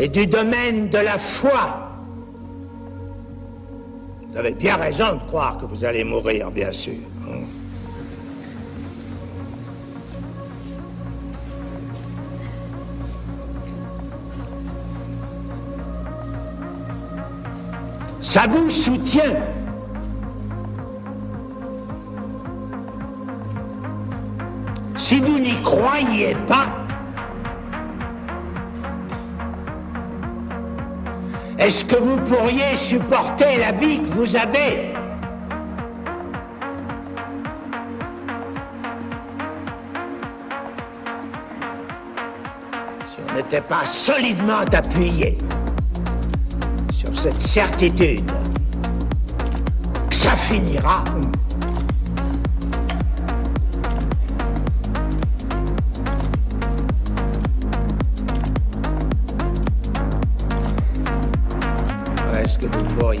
et du domaine de la foi. Vous avez bien raison de croire que vous allez mourir, bien sûr. Ça vous soutient. Si vous n'y croyez pas, est-ce que vous pourriez supporter la vie que vous avez Si on n'était pas solidement appuyé sur cette certitude que ça finira,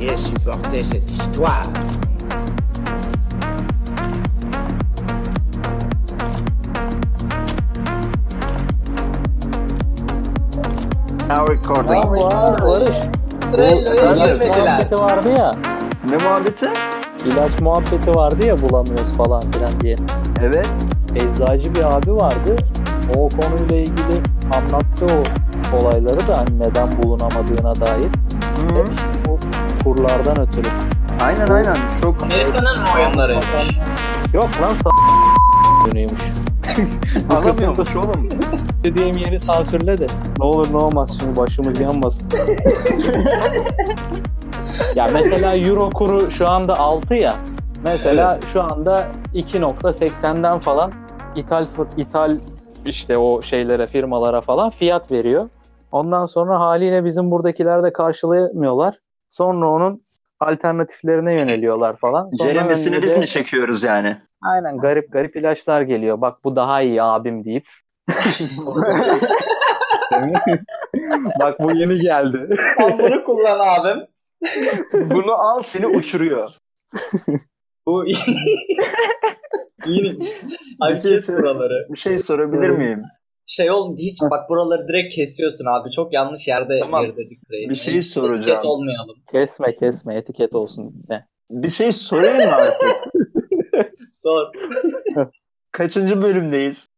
pourriez supporter cette histoire Now recording. Var Barış. İlaç girmediler. muhabbeti vardı ya. Ne muhabbeti? İlaç muhabbeti vardı ya bulamıyoruz falan filan diye. Evet. Eczacı bir abi vardı. O konuyla ilgili anlattı o olayları da hani neden bulunamadığına dair. Hı. Bu kurlardan ötürü. Aynen aynen. Çok Amerika'nın mı oyunlarıymış? Yok lan sa dönüyormuş. anlamıyormuş oğlum. Dediğim yeri sansürle de. Ne olur ne olmaz şimdi başımız yanmasın. ya mesela euro kuru şu anda 6 ya. Mesela şu anda 2.80'den falan ithal ithal işte o şeylere firmalara falan fiyat veriyor. Ondan sonra haliyle bizim buradakiler de karşılayamıyorlar. Sonra onun alternatiflerine yöneliyorlar falan. Sonra Ceremesini önce biz mi çekiyoruz yani? Aynen garip garip ilaçlar geliyor. Bak bu daha iyi abim deyip. Bak bu yeni geldi. Sen bunu kullan abim. Bunu al seni uçuruyor. Bu iyi. Abi kes buraları. Bir şey sorabilir miyim? Şey oldu hiç bak buraları direkt kesiyorsun abi. Çok yanlış yerde Tamam. girdirdik burayı. Bir şey soracağım. Etiket olmayalım. Kesme kesme etiket olsun. Ne? Bir şey sorayım mı artık? Sor. Kaçıncı bölümdeyiz?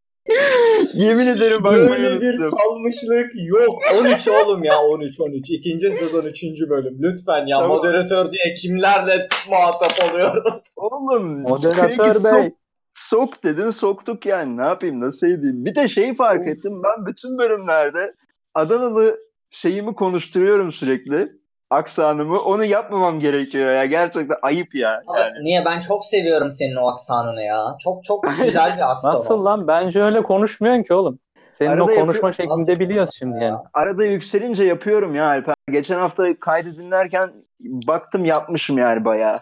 Yemin ederim bakmayı Böyle bir unuttum. salmışlık yok. 13 oğlum ya 13 13. İkinci sezon 3. bölüm. Lütfen ya Tamam. moderatör diye kimlerle muhatap oluyoruz? Oğlum. Moderatör bey. Sok dedin soktuk yani ne yapayım nasıl edeyim. Bir de şeyi fark ettim ben bütün bölümlerde Adanalı şeyimi konuşturuyorum sürekli. Aksanımı onu yapmamam gerekiyor ya gerçekten ayıp ya. Abi, Yani. Niye ben çok seviyorum senin o aksanını ya. Çok çok güzel bir aksan. Nasıl lan? Bence öyle konuşmuyorsun ki oğlum. Senin Arada o konuşma yapıyor- şeklinde Nasıl biliyoruz şimdi ya? yani. Arada yükselince yapıyorum ya Alper. Geçen hafta kaydı dinlerken baktım yapmışım yani bayağı.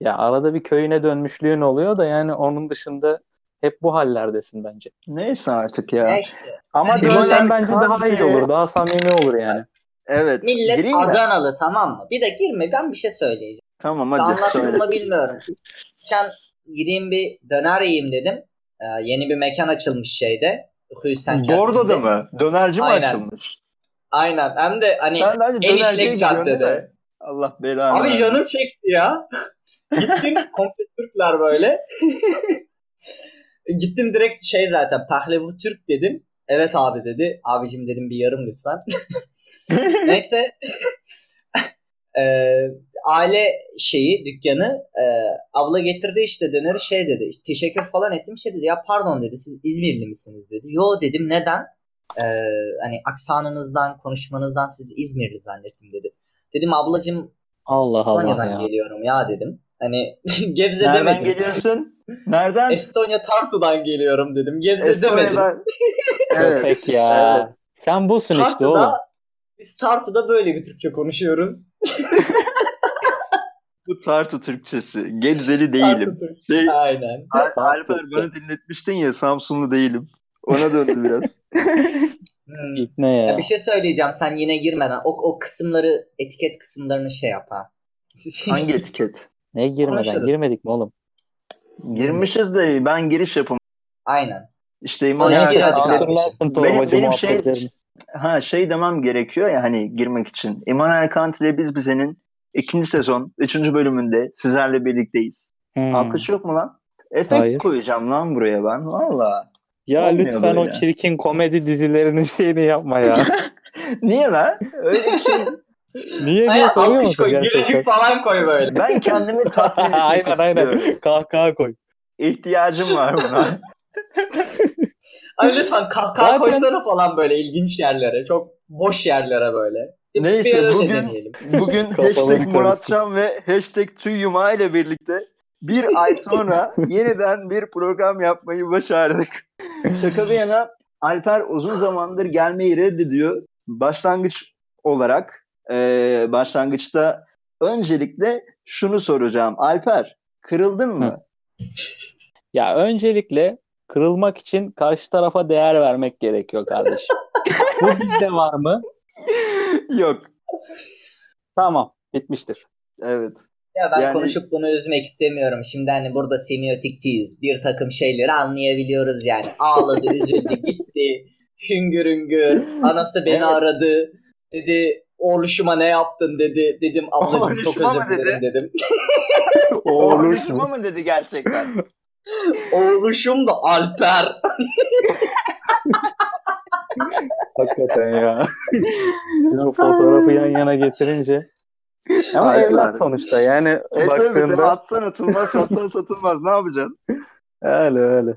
Ya arada bir köyüne dönmüşlüğün oluyor da yani onun dışında hep bu hallerdesin bence. Neyse artık ya. Ya işte, Ama Hani dönsen bence daha iyi olur. Daha samimi olur yani. Evet. millet gireyim mi? Adanalı tamam mı? Bir de girme ben bir şey söyleyeceğim. Tamam hadi söyle. anlattın mı bilmiyorum. Geçen gideyim bir döner yiyeyim dedim. Ee, yeni bir mekan açılmış şeyde. Hüseyin Bordo'da mı? Dönerci mi Aynen. açılmış? Aynen. Hem de hani Ben de önce en dönerciye işlek gidiyorum caddede. Allah belanı. Abi canım çekti ya. Gittim komple Türkler böyle. Gittim direkt şey zaten Pahlevu Türk dedim. Evet abi dedi. Abicim dedim bir yarım lütfen. Neyse. Eee, aile şeyi dükkanı eee, abla getirdi işte döneri şey dedi. işte teşekkür falan ettim şey dedi ya pardon dedi siz İzmirli misiniz dedi. Yo dedim neden? Eee, hani aksanınızdan konuşmanızdan siz İzmirli zannettim dedi. Dedim ablacım Allah Allah Estonya'dan ya. geliyorum ya dedim. Hani Gebze Nereden demedim. geliyorsun? Nereden? Estonya Tartu'dan geliyorum dedim. Gebze demedim. Estonya'dan. evet. Köpek ya. Sen busun işte oğlum. Biz Tartu'da böyle bir Türkçe konuşuyoruz. Bu Tartu Türkçesi. Gebzeli değilim. Şey, Aynen. Al- Alper bana dinletmiştin ya Samsunlu değilim. Ona döndü biraz. Hmm. İpne ya. Ya bir şey söyleyeceğim sen yine girmeden o, o kısımları etiket kısımlarını şey yap ha. Hangi etiket? Ne girmeden? Konuşuruz. Girmedik mi oğlum? Girmişiz de ben giriş yapım. Aynen. İşte geldin. Kant'le- Hatırlarsın Benim, torbacı benim şey. Ha, şey demem gerekiyor ya hani girmek için. Immanuel Kant ile biz bizenin ikinci sezon, üçüncü bölümünde sizlerle birlikteyiz. Hmm. Alkış yok mu lan? Efekt Hayır. koyacağım lan buraya ben. Valla. Ya Olmuyor lütfen o böyle. çirkin komedi dizilerinin şeyini yapma ya. Niye lan? Öyle bir şey. Niye diye Aynen soruyor musun koy, gerçekten? falan koy böyle. Ben kendimi tatmin etmek aynen istiyorum. aynen. Kahkaha koy. İhtiyacım var buna. Ay lütfen kahkaha Zaten- koysana falan böyle ilginç yerlere. Çok boş yerlere böyle. Neyse, bir bugün-. Bugün hashtag. Muratcan ve hashtag Tüyyuma ile birlikte bir ay sonra yeniden bir program yapmayı başardık. Şaka bir yana Alper uzun zamandır gelmeyi reddediyor. Başlangıç olarak e, başlangıçta öncelikle şunu soracağım. Alper kırıldın mı? Ya öncelikle kırılmak için karşı tarafa değer vermek gerekiyor kardeşim. Bu bizde var mı? Yok. Tamam. Bitmiştir. Evet. Ya ben Yani- konuşup bunu üzmek istemiyorum. Şimdi hani burada semiotikçiyiz. Bir takım şeyleri anlayabiliyoruz yani. Ağladı, üzüldü, gitti. Hüngür hüngür. Anası beni Evet. aradı. Dedi oğluşuma ne yaptın dedi. Dedim ablacığım çok özür dilerim dedim. Oğluşuma mı dedi gerçekten? Oğluşum da Alper. Hakikaten ya. Bu fotoğrafı yan yana getirince. Ama Alper. evlat sonuçta yani E tabii baktığında atsan atılmaz, satsan satılmaz. Ne yapacaksın? öyle öyle.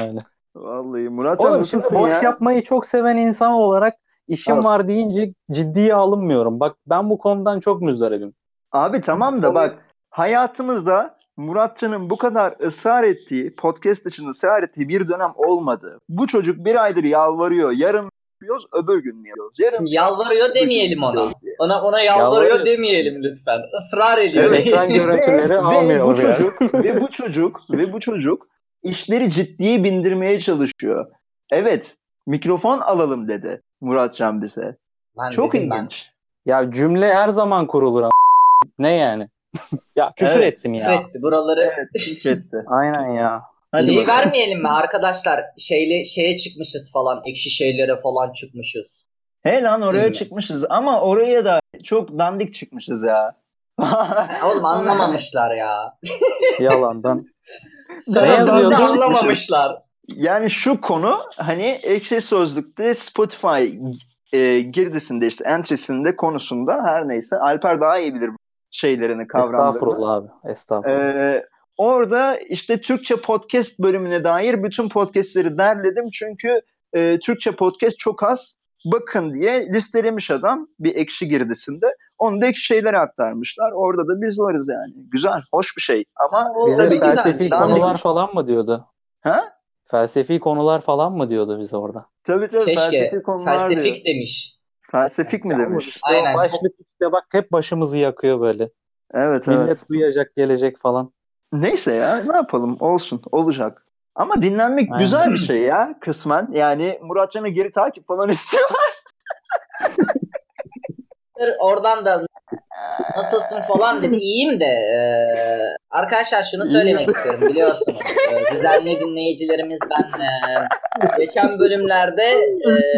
Öyle. Vallahi Muratcan Oğlum şimdi nasılsın boş ya? yapmayı çok seven insan olarak işim Al. var deyince ciddiye alınmıyorum. Bak ben bu konudan çok müzdaribim. Abi tamam da bak hayatımızda Muratcan'ın bu kadar ısrar ettiği, podcast dışında ısrar ettiği bir dönem olmadı. Bu çocuk bir aydır yalvarıyor. Yarın yapıyoruz, öbür gün yapıyoruz? Yarın Yalvarıyor demeyelim ona. Ona ona yalvarıyor Yalvarıyor. demeyelim lütfen. Israr ediyor. Evet, ben görüntüleri ve, almayalım bu yani. çocuk ve bu çocuk ve bu çocuk işleri ciddiye bindirmeye çalışıyor. Evet, mikrofon alalım dedi Muratcan bize. Ben Çok dedim ben. ilginç. Ya cümle her zaman kurulur ama. Ne yani? Ya küfür Evet, ettim ya. Küfür etti. Buraları Evet, etti. Aynen ya. Hadi Şeyi bakalım. vermeyelim mi arkadaşlar? Şeyle şeye çıkmışız falan. Ekşi şeylere falan çıkmışız. He lan oraya Değil mi? çıkmışız ama oraya da çok dandik çıkmışız ya. Oğlum anlamamışlar ya. Yalandan. Sanatımızı anlamamışlar. yani şu konu hani ekşi sözlükte Spotify e, girdisinde işte entry'sinde konusunda her neyse Alper daha iyi bilir şeylerini kavramlarını. Estağfurullah abi. Estağfurullah. Ee, orada işte Türkçe podcast bölümüne dair bütün podcastleri derledim çünkü e, Türkçe podcast çok az bakın diye listelemiş adam bir ekşi girdisinde. Onu da ekşi şeylere aktarmışlar. Orada da biz varız yani. Güzel, hoş bir şey. Ama O Bize tabii güzel. felsefi Dandik. konular falan mı diyordu? Ha? Felsefi konular falan mı diyordu bize orada? Tabii tabii Keşke. felsefi konular Felsefik diyor. demiş. Felsefik mi demiş? Aynen, başlık işte bak hep başımızı yakıyor böyle. Evet Millet evet. duyacak gelecek falan. Neyse ya ne yapalım olsun olacak. Ama dinlenmek Aynen. güzel bir şey ya kısmen. Yani Muratcan'ı geri takip falan istiyor. Oradan da nasılsın falan dedi. İyiyim de eee, arkadaşlar şunu söylemek istiyorum biliyorsunuz. Düzenli dinleyicilerimiz ben geçen bölümlerde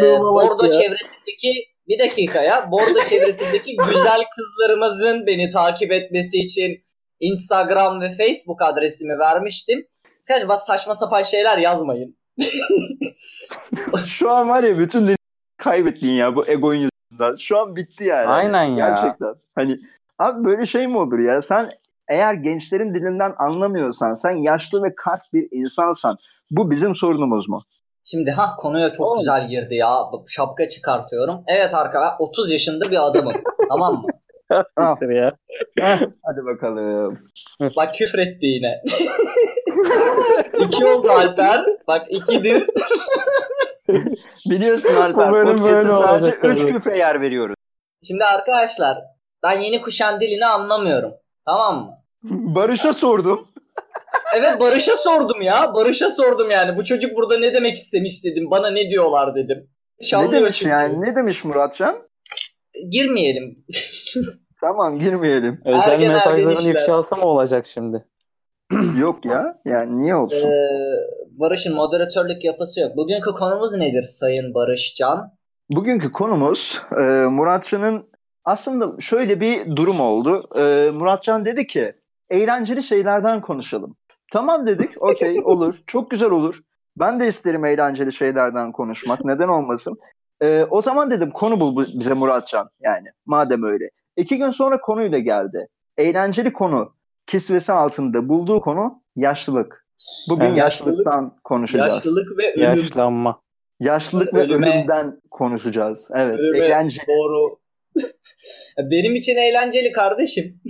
bak Bordo ya. çevresindeki bir dakika ya Bordo çevresindeki güzel kızlarımızın beni takip etmesi için Instagram ve Facebook adresimi vermiştim. Kaç bas saçma sapan şeyler yazmayın. Şu an var ya bütün din- kaybettin ya bu egoyun yüzünden. Şu an bitti yani. Aynen ya. Gerçekten. Hani abi böyle şey mi olur ya? Sen eğer gençlerin dilinden anlamıyorsan, sen yaşlı ve kart bir insansan bu bizim sorunumuz mu? Şimdi ha konuya çok Oğlum. güzel girdi ya. Şapka çıkartıyorum. Evet arkadaşlar 30 yaşında bir adamım. tamam mı? Ah. ya. Hadi bakalım. Bak küfretti yine. iki oldu Alper. Bak ikidir. Biliyorsun Alper Bu bölüm böyle sadece olacak 3 tabii. küfre yer veriyoruz. Şimdi arkadaşlar ben yeni kuşan dilini anlamıyorum. Tamam mı? Barış'a sordum. Evet Barış'a sordum ya. Barış'a sordum yani. Bu çocuk burada ne demek istemiş dedim. Bana ne diyorlar dedim. ne Anlıyor demiş çünkü. yani? Ne demiş Muratcan? Girmeyelim. Tamam girmeyelim. Özel Ergen mesajların ifşası mı olacak şimdi? Yok ya. Yani niye olsun? Ee, Barış'ın moderatörlük yapısı yok. Bugünkü konumuz nedir Sayın Barış Can? Bugünkü konumuz e, Muratcan'ın aslında şöyle bir durum oldu. E, Muratcan dedi ki eğlenceli şeylerden konuşalım. Tamam dedik. Okey olur. Çok güzel olur. Ben de isterim eğlenceli şeylerden konuşmak. Neden olmasın? E, o zaman dedim konu bul bu- bize Muratcan. Yani madem öyle. İki gün sonra konuyla geldi. Eğlenceli konu. Kisvesi altında bulduğu konu yaşlılık. Bugün Evet. yaşlılıktan konuşacağız. Yaşlılık ve ölüm. Yaşlanma. Yaşlılık ve Ölüme- ölümden konuşacağız. Evet. Ölüme Eğlenceli. Doğru. Benim için eğlenceli kardeşim.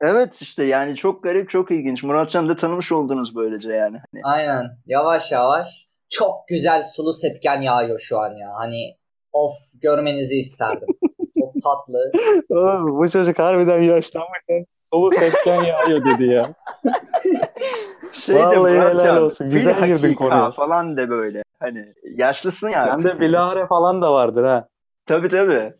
Evet işte yani çok garip, çok ilginç. Muratcan da tanımış oldunuz böylece yani. Hani Aynen. Yavaş yavaş. Çok güzel sulu sepken yağıyor şu an ya. Hani of görmenizi isterdim. Çok tatlı. Oğlum, bu çocuk harbiden yaşlanmışken solu sepken yağıyor dedi ya. şey de Vallahi helal Muratcan, olsun. Güzel girdin konuya. falan de böyle. Hani yaşlısın ya artık. Sende bilahare falan da vardır ha. Tabii tabii.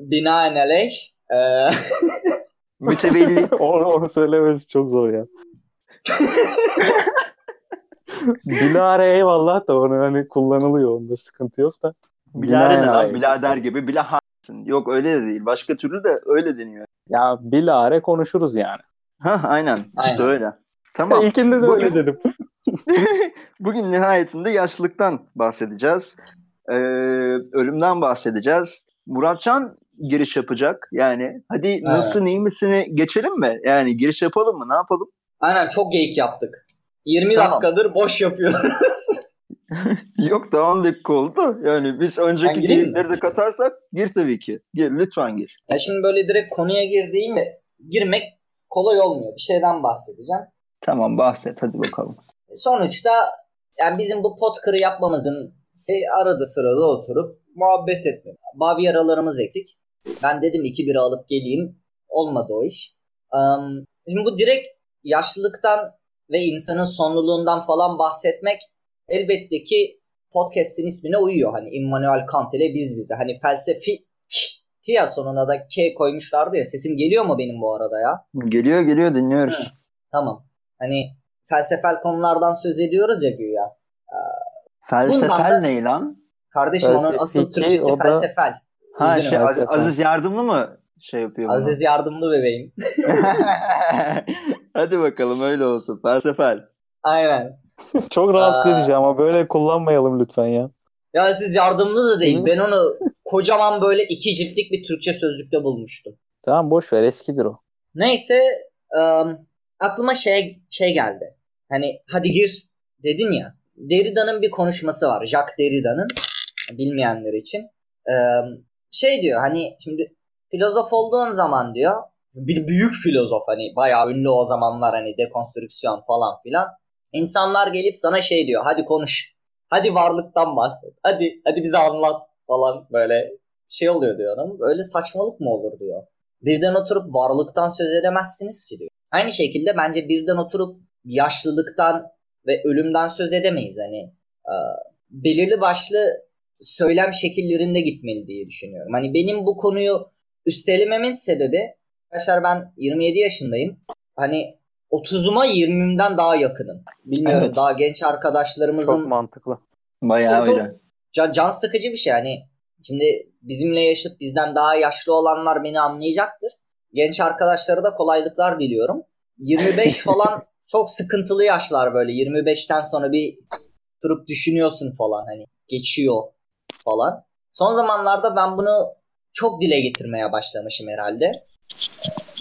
Binaenaleyh. eee, Mütevelli. onu, onu söylemesi çok zor ya. bilahare eyvallah da onu hani kullanılıyor. Onda sıkıntı yok da. Bilare ne lan? Bilader gibi. Bilaharsın. Yok öyle de değil. Başka türlü de öyle deniyor. Ya bilahare konuşuruz yani. Hah aynen. İşte Aynen. öyle. Tamam. İlkinde de Bugün- öyle dedim. Bugün nihayetinde yaşlılıktan bahsedeceğiz. Ee, ölümden bahsedeceğiz. Muratcan giriş yapacak. Yani hadi nasılsın iyi misini geçelim mi? Yani giriş yapalım mı? Ne yapalım? Aynen çok geyik yaptık. 20 Tamam. dakikadır boş yapıyoruz. Yok daha 10 dakika oldu. Yani biz önceki geyikleri de katarsak gir tabii ki. Gir lütfen gir. ya şimdi böyle direkt konuya girdiğimde girmek kolay olmuyor. Bir şeyden bahsedeceğim. Tamam bahset hadi bakalım. Sonuçta yani bizim bu pot kırı yapmamızın se- arada sırada oturup muhabbet etme. Bavyeralarımız eksik. Ben dedim iki bira alıp geleyim. Olmadı o iş. Am, şimdi bu direkt yaşlılıktan ve insanın sonluluğundan falan bahsetmek elbette ki podcast'in ismine uyuyor. Hani Immanuel Kant ile biz bize. Hani felsefi ya sonuna da K koymuşlardı ya. Sesim geliyor mu benim bu arada ya? Geliyor geliyor dinliyoruz. Tamam. Hani felsefel konulardan söz ediyoruz ya güya. Felsefel Bundan da- ne lan? Kardeşim onun Felsefi asıl ki Türkçesi da- felsefel. Ha Üzgünüm. şey Az-. Aziz Yardımlı mı şey yapıyor? bunu? Aziz yardımlı bebeğim. hadi bakalım öyle olsun. Felsefel. Aynen. Çok rahatsız Aa. edici ama böyle kullanmayalım lütfen ya. Ya Aziz yardımlı da değil. Ben onu kocaman böyle iki ciltlik bir Türkçe sözlükte bulmuştum. Tamam boş ver eskidir o. Neyse ım, aklıma şey şey geldi. Hani hadi gir dedin ya. Derrida'nın bir konuşması var. Jacques Derrida'nın bilmeyenler için. Im, şey diyor hani şimdi filozof olduğun zaman diyor bir büyük filozof hani bayağı ünlü o zamanlar hani dekonstrüksiyon falan filan. İnsanlar gelip sana şey diyor hadi konuş. Hadi varlıktan bahset. Hadi hadi bize anlat falan böyle şey oluyor diyor adam. Böyle saçmalık mı olur diyor. Birden oturup varlıktan söz edemezsiniz ki diyor. Aynı şekilde bence birden oturup yaşlılıktan ve ölümden söz edemeyiz. Hani e, belirli başlı söylem şekillerinde gitmeli diye düşünüyorum. Hani benim bu konuyu üstelememin sebebi arkadaşlar ben 27 yaşındayım. Hani 30'uma 20'imden daha yakınım. Bilmiyorum Evet. daha genç arkadaşlarımızın Çok mantıklı. Bayağı Çok- öyle. can, can sıkıcı bir şey. Hani şimdi bizimle yaşıt bizden daha yaşlı olanlar beni anlayacaktır. Genç arkadaşlara da kolaylıklar diliyorum. 25 falan çok sıkıntılı yaşlar böyle. 25'ten sonra bir durup düşünüyorsun falan hani geçiyor falan. Son zamanlarda ben bunu çok dile getirmeye başlamışım herhalde.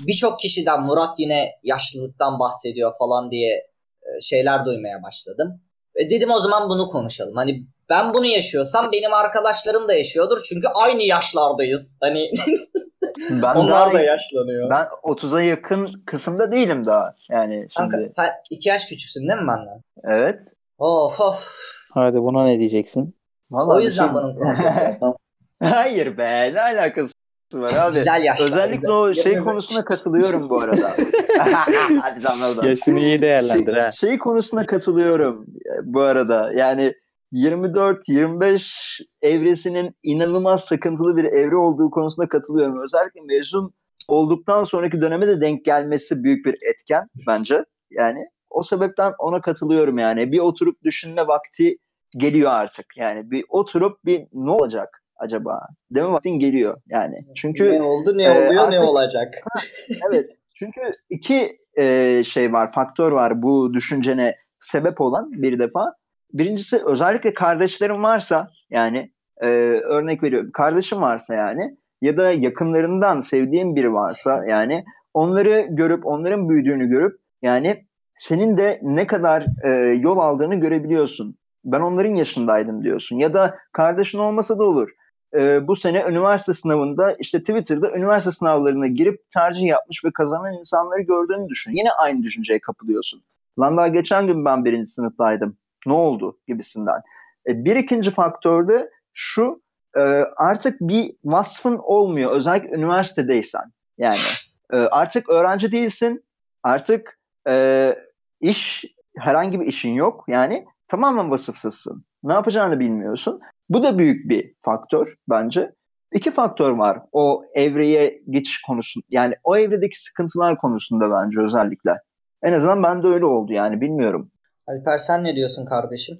Birçok kişiden Murat yine yaşlılıktan bahsediyor falan diye e, şeyler duymaya başladım. E dedim o zaman bunu konuşalım. Hani ben bunu yaşıyorsam benim arkadaşlarım da yaşıyordur. Çünkü aynı yaşlardayız. Hani Ben onlar da yaşlanıyor. ben 30'a yakın kısımda değilim daha. Yani şimdi Kanka sen iki yaş küçüksün değil mi benden? evet. Of of. Hadi buna ne diyeceksin? Vallahi O yüzden şey- bunun konuşması. Hayır be ne alakası var abi. Güzel yaşlar. Özellikle güzel. o şey 25. konusuna katılıyorum bu arada. Hadi oradan. Yaşını iyi değerlendir şey, ha. şey konusuna katılıyorum e, bu arada. Yani 24-25 evresinin inanılmaz sıkıntılı bir evre olduğu konusunda katılıyorum. Özellikle mezun olduktan sonraki döneme de denk gelmesi büyük bir etken bence. Yani O sebepten ona katılıyorum yani. Bir oturup düşünme vakti geliyor artık. Yani bir oturup bir ne olacak acaba? Deme vaktin geliyor yani. Çünkü ne oldu ne e, oluyor artık- ne olacak? evet. Çünkü iki e, şey var, faktör var bu düşüncene sebep olan bir defa. Birincisi özellikle kardeşlerin varsa yani e, örnek veriyorum kardeşim varsa yani ya da yakınlarından sevdiğin biri varsa yani onları görüp onların büyüdüğünü görüp yani senin de ne kadar e, yol aldığını görebiliyorsun. Ben onların yaşındaydım diyorsun. Ya da kardeşin olmasa da olur. E, bu sene üniversite sınavında işte Twitter'da üniversite sınavlarına girip tercih yapmış ve kazanan insanları gördüğünü düşün. Yine aynı düşünceye kapılıyorsun. Lan daha geçen gün ben birinci sınıftaydım. Ne oldu gibisinden. E, bir ikinci faktör de şu e, artık bir vasfın olmuyor. Özellikle üniversitedeysen. Yani e, artık öğrenci değilsin. Artık e, iş herhangi bir işin yok. Yani tamamen vasıfsızsın. Ne yapacağını bilmiyorsun. Bu da büyük bir faktör bence. İki faktör var o evreye geçiş konusunda. Yani o evredeki sıkıntılar konusunda bence özellikle. En azından bende öyle oldu yani bilmiyorum. Alper sen ne diyorsun kardeşim?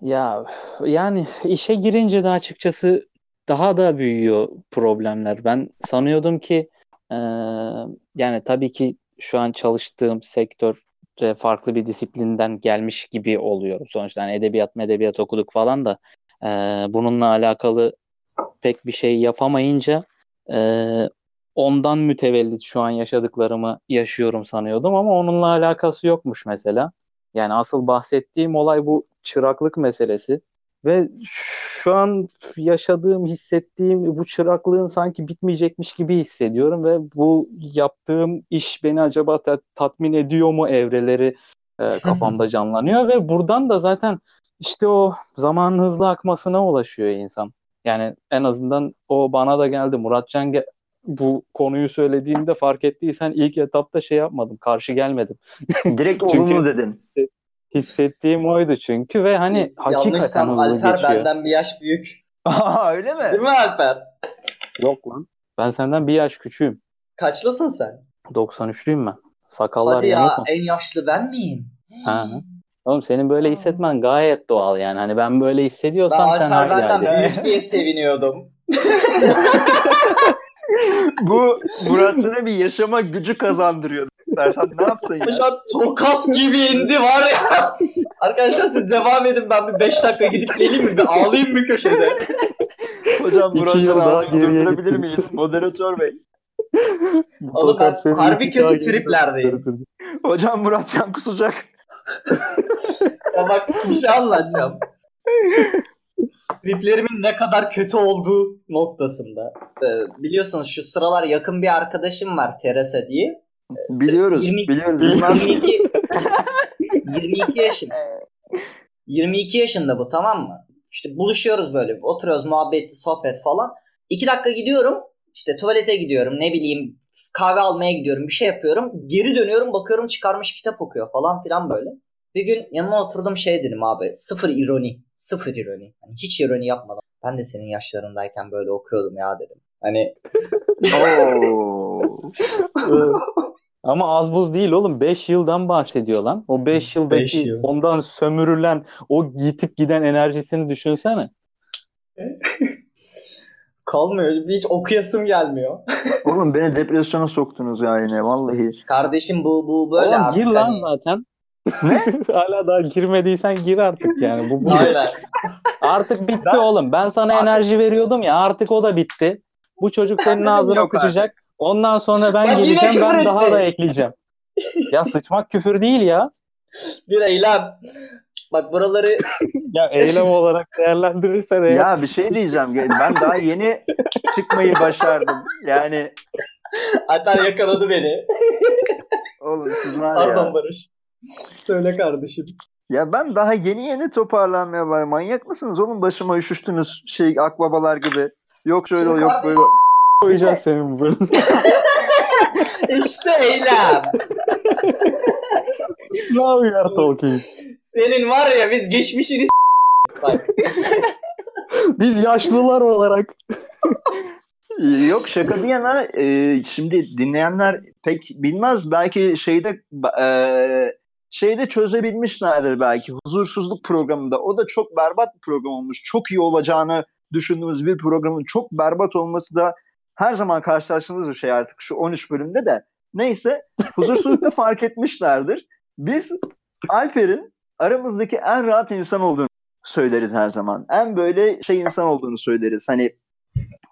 Ya yani işe girince de açıkçası daha da büyüyor problemler. Ben sanıyordum ki e, yani tabii ki şu an çalıştığım sektör de farklı bir disiplinden gelmiş gibi oluyor. Sonuçta hani edebiyat medebiyat okuduk falan da e, bununla alakalı pek bir şey yapamayınca e, ondan mütevellit şu an yaşadıklarımı yaşıyorum sanıyordum ama onunla alakası yokmuş mesela. Yani asıl bahsettiğim olay bu çıraklık meselesi ve şu an yaşadığım, hissettiğim bu çıraklığın sanki bitmeyecekmiş gibi hissediyorum ve bu yaptığım iş beni acaba ta- tatmin ediyor mu evreleri e, kafamda canlanıyor ve buradan da zaten işte o zamanın hızlı akmasına ulaşıyor insan. Yani en azından o bana da geldi. Muratcan ge- bu konuyu söylediğinde fark ettiysen ilk etapta şey yapmadım, karşı gelmedim. Direkt Çünkü- olumlu dedin. Hissettiğim oydu çünkü ve hani hakikaten Yanlışsam hızlı Alper geçiyor. benden bir yaş büyük. Aa öyle mi? Değil mi Alper? Yok lan. Ben senden bir yaş küçüğüm. Kaçlısın sen? 93'lüyüm ben. Sakallar Hadi yanık ya mı? en yaşlı ben miyim? Ha. Oğlum senin böyle hissetmen gayet doğal yani. Hani ben böyle Ben hissediyorsam sen Alper benden yani. büyük diye seviniyordum. Bu Murat'ına bir yaşama gücü kazandırıyor. Dersen ne yaptın ya? Hocam tokat gibi indi var ya. Arkadaşlar siz devam edin ben bir 5 dakika gidip geleyim mi? Bir ağlayayım bir köşede. Hocam İki Murat'ı yıl daha rahat geriye durdurabilir miyiz? Moderatör bey. Oğlum ben harbi kötü triplerdeyim. Hocam Muratcan kusacak. Ya bak bir şey anlatacağım. Triplerimin ne kadar kötü olduğu noktasında. Ee, biliyorsunuz şu sıralar yakın bir arkadaşım var Teresa diye. Biliyoruz. 20 Biliyoruz. Bilmez miyim? 22 22 yaşında. 22 yaşında bu tamam mı? İşte buluşuyoruz böyle. Oturuyoruz muhabbeti, sohbet falan. 2 dakika gidiyorum. İşte tuvalete gidiyorum. Ne bileyim kahve almaya gidiyorum. Bir şey yapıyorum. Geri dönüyorum bakıyorum çıkarmış kitap okuyor falan filan böyle. Bir gün yanına oturdum şey dedim abi. Sıfır ironi. Sıfır ironi. Hani hiç ironi yapmadan. Ben de senin yaşlarındayken böyle okuyordum ya dedim. Hani. Ama az buz değil oğlum. 5 yıldan bahsediyor lan. O 5 yıldaki Beş yıl. ondan sömürülen o yitip giden enerjisini düşünsene. kalmıyor. Hiç okuyasım gelmiyor. Oğlum beni depresyona soktunuz ya yine vallahi. Kardeşim bu bu böyle Oğlum artık. gir lan hani- zaten. Hala daha girmediysen gir artık yani. Bu, bu. Aynen. Artık bitti Ben- oğlum. Ben sana enerji veriyordum ya artık o da bitti. Bu çocuk senin ağzına sıçacak. Ondan sonra ben yine geleceğim ben küfür daha da ekleyeceğim. Ya sıçmak küfür değil ya. Bir eylem. Bak buraları Ya eylem olarak değerlendirirsen eğer. Ya bir şey diyeceğim. Ben daha yeni çıkmayı başardım. Yani Alper yakaladı beni. oğlum siz var Pardon ya. Barış. Söyle kardeşim. Ya ben daha yeni yeni toparlanmaya var. Manyak mısınız oğlum? Başıma üşüştünüz şey akbabalar gibi. Yok şöyle yok böyle. Koyacağız senin bu. İşte eylem. Now you are talking. Senin var ya biz geçmişini s- Bak Biz yaşlılar olarak. Yok şaka bir yana e, şimdi dinleyenler pek bilmez. Belki şeyde e, şeyde çözebilmişlerdir belki huzursuzluk programında. O da çok berbat bir program olmuş. Çok iyi olacağını düşündüğümüz bir programın çok berbat olması da her zaman karşılaştığımız bir şey artık şu 13 bölümde de. Neyse huzursuzlukta fark etmişlerdir. Biz Alper'in aramızdaki en rahat insan olduğunu söyleriz her zaman. En böyle şey insan olduğunu söyleriz. Hani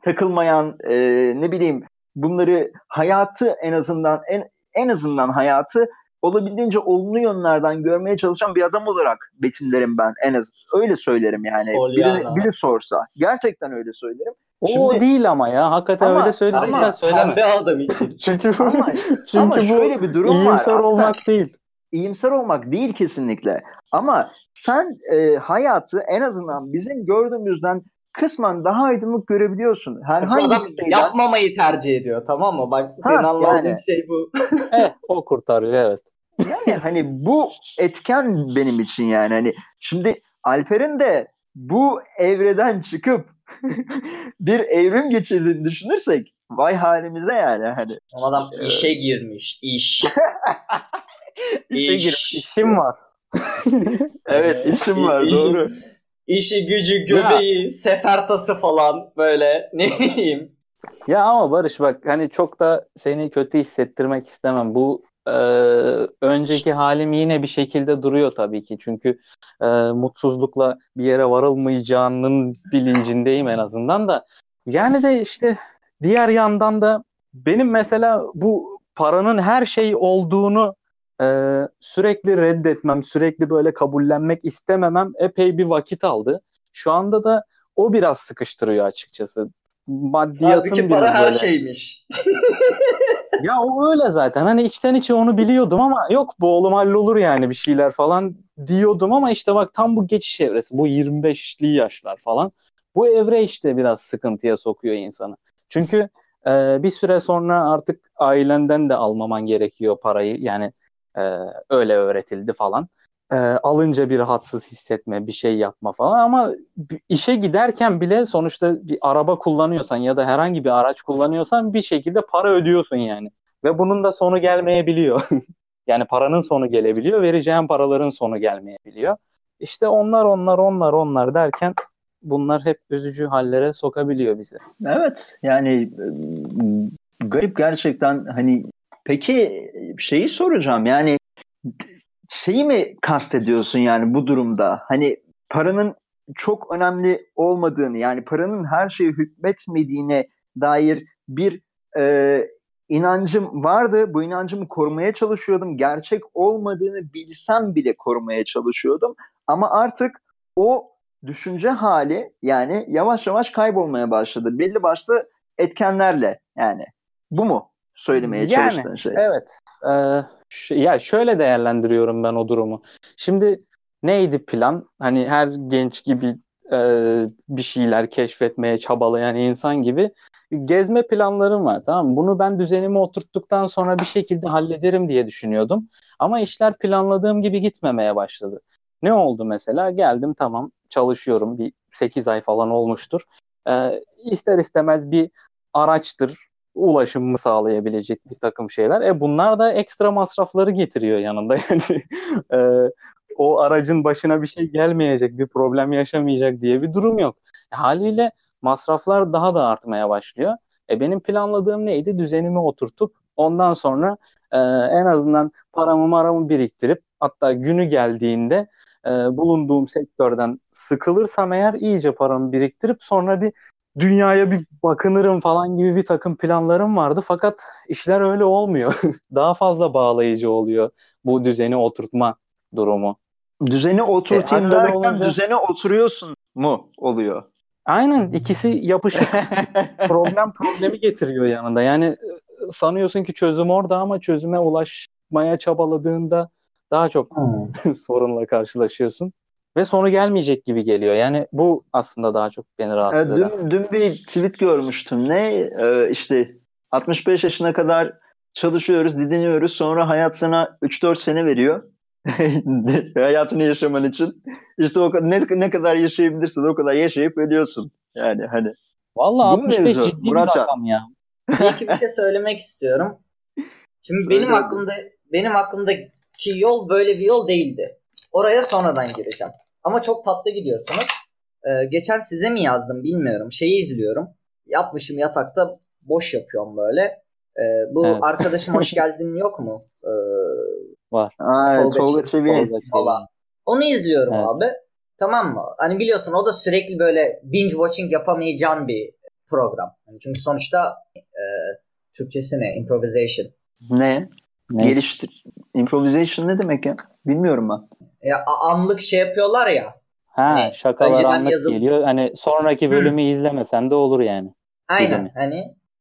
takılmayan e, ne bileyim bunları hayatı en azından en en azından hayatı olabildiğince olumlu yönlerden görmeye çalışan bir adam olarak betimlerim ben en az öyle söylerim yani. Biri, biri sorsa gerçekten öyle söylerim. O Şimdi, değil ama ya hakikaten ama, öyle söyleyeceksen Ama söyleme. pembe adam için. Çünkü Ama- çünkü ama bu şöyle bir durum var. iyimser Hatta- olmak değil. iyimser olmak değil kesinlikle. Ama sen e, hayatı en azından bizim gördüğümüzden kısmen daha aydınlık görebiliyorsun. Herhangi adam bir şeyden yapmamayı tercih ediyor tamam mı? Bak senin anladığın yani. şey bu. Eh, o kurtarıyor evet. yani hani bu etken benim için yani hani şimdi Alper'in de bu evreden çıkıp bir evrim geçirdiğini düşünürsek vay halimize yani hani adam işe girmiş. iş. işe İş. girmiş. İşim var. Evet işim var İşi- doğru. İşi gücü göbeği sefertası falan böyle ne bileyim. Ya ama Barış bak hani çok da seni kötü hissettirmek istemem. Bu e, önceki halim yine bir şekilde duruyor tabii ki. Çünkü e, mutsuzlukla bir yere varılmayacağının bilincindeyim en azından da. Yani de işte diğer yandan da benim mesela bu paranın her şey olduğunu e, sürekli reddetmem, sürekli böyle kabullenmek istememem epey bir vakit aldı. Şu anda da o biraz sıkıştırıyor açıkçası. Maddiyatın Halbuki para her böyle- şeymiş. ya o öyle zaten. Hani içten içe onu biliyordum ama yok bu oğlum hallolur yani bir şeyler falan diyordum ama işte bak tam bu geçiş evresi. Bu 25'li yaşlar falan. Bu evre işte biraz sıkıntıya sokuyor insanı. Çünkü e, bir süre sonra artık ailenden de almaman gerekiyor parayı. Yani e, öyle öğretildi falan. E, alınca bir rahatsız hissetme, bir şey yapma falan ama işe giderken bile sonuçta bir araba kullanıyorsan ya da herhangi bir araç kullanıyorsan bir şekilde para ödüyorsun yani. Ve bunun da sonu gelmeyebiliyor. yani paranın sonu gelebiliyor, vereceğin paraların sonu gelmeyebiliyor. İşte onlar onlar onlar onlar derken bunlar hep üzücü hallere sokabiliyor bizi. Evet yani e, garip gerçekten hani peki şeyi soracağım yani şeyi mi kastediyorsun yani bu durumda hani paranın çok önemli olmadığını yani paranın her şeye hükmetmediğine dair bir e, inancım vardı. Bu inancımı korumaya çalışıyordum. Gerçek olmadığını bilsem bile korumaya çalışıyordum. Ama artık o düşünce hali yani yavaş yavaş kaybolmaya başladı. Belli başlı etkenlerle yani. Bu mu söylemeye Yani, çalıştığın şey? Evet. Ee, ya şöyle değerlendiriyorum ben o durumu. Şimdi neydi plan? Hani her genç gibi e, bir şeyler keşfetmeye çabalayan insan gibi gezme planlarım var tamam mı? Bunu ben düzenime oturttuktan sonra bir şekilde hallederim diye düşünüyordum. Ama işler planladığım gibi gitmemeye başladı. Ne oldu mesela? Geldim tamam çalışıyorum. Bir 8 ay falan olmuştur. Ee, ister istemez bir araçtır, ulaşımımı sağlayabilecek bir takım şeyler. E bunlar da ekstra masrafları getiriyor yanında. Yani e, o aracın başına bir şey gelmeyecek, bir problem yaşamayacak diye bir durum yok. E, haliyle masraflar daha da artmaya başlıyor. E benim planladığım neydi? Düzenimi oturtup ondan sonra e, en azından paramı maramı biriktirip hatta günü geldiğinde e, bulunduğum sektörden sıkılırsam eğer iyice paramı biriktirip sonra bir dünyaya bir bakınırım falan gibi bir takım planlarım vardı. Fakat işler öyle olmuyor. Daha fazla bağlayıcı oluyor bu düzeni oturtma durumu. Düzeni oturtayım E, derken olunca- düzene oturuyorsun mu oluyor? Aynen ikisi yapışık problem problemi getiriyor yanında. Yani e, sanıyorsun ki çözüm orada ama çözüme ulaşmaya çabaladığında daha çok sorunla karşılaşıyorsun. Ve sonu gelmeyecek gibi geliyor. Yani bu aslında daha çok beni rahatsız eden. dün, dün bir tweet görmüştüm. Ne? E, işte 65 yaşına kadar çalışıyoruz, didiniyoruz. Sonra hayat sana 3-4 sene veriyor. Hayatını yaşaman için. İşte o kadar, ne, ne kadar yaşayabilirsin o kadar yaşayıp ölüyorsun. Yani hani. Vallahi Bu 65 mevzu, ciddi bir Muratcan. rakam ya. Bir iki bir şey söylemek istiyorum. Şimdi Söyle benim aklımda benim aklımda ki yol böyle bir yol değildi. Oraya sonradan gireceğim. Ama çok tatlı gidiyorsunuz. Ee, geçen size mi yazdım bilmiyorum. Şeyi izliyorum. Yatmışım yatakta boş yapıyorum böyle. Ee, bu Evet. arkadaşım hoş geldin yok mu? Ee, Ay, Tolga Tolga. Tolga falan. Onu izliyorum Evet. abi. Tamam mı? Hani biliyorsun o da sürekli böyle binge watching yapamayacağın bir program. Hani çünkü sonuçta e, Türkçesi ne? Improvisation. Ne? Ne? Geliştir. Improvisation ne demek ya? Bilmiyorum ben. Ya a- anlık şey yapıyorlar ya. Ha Hani şakalar anlık yazıp- geliyor. Hani sonraki bölümü izlemesen de olur yani. Aynen mi? hani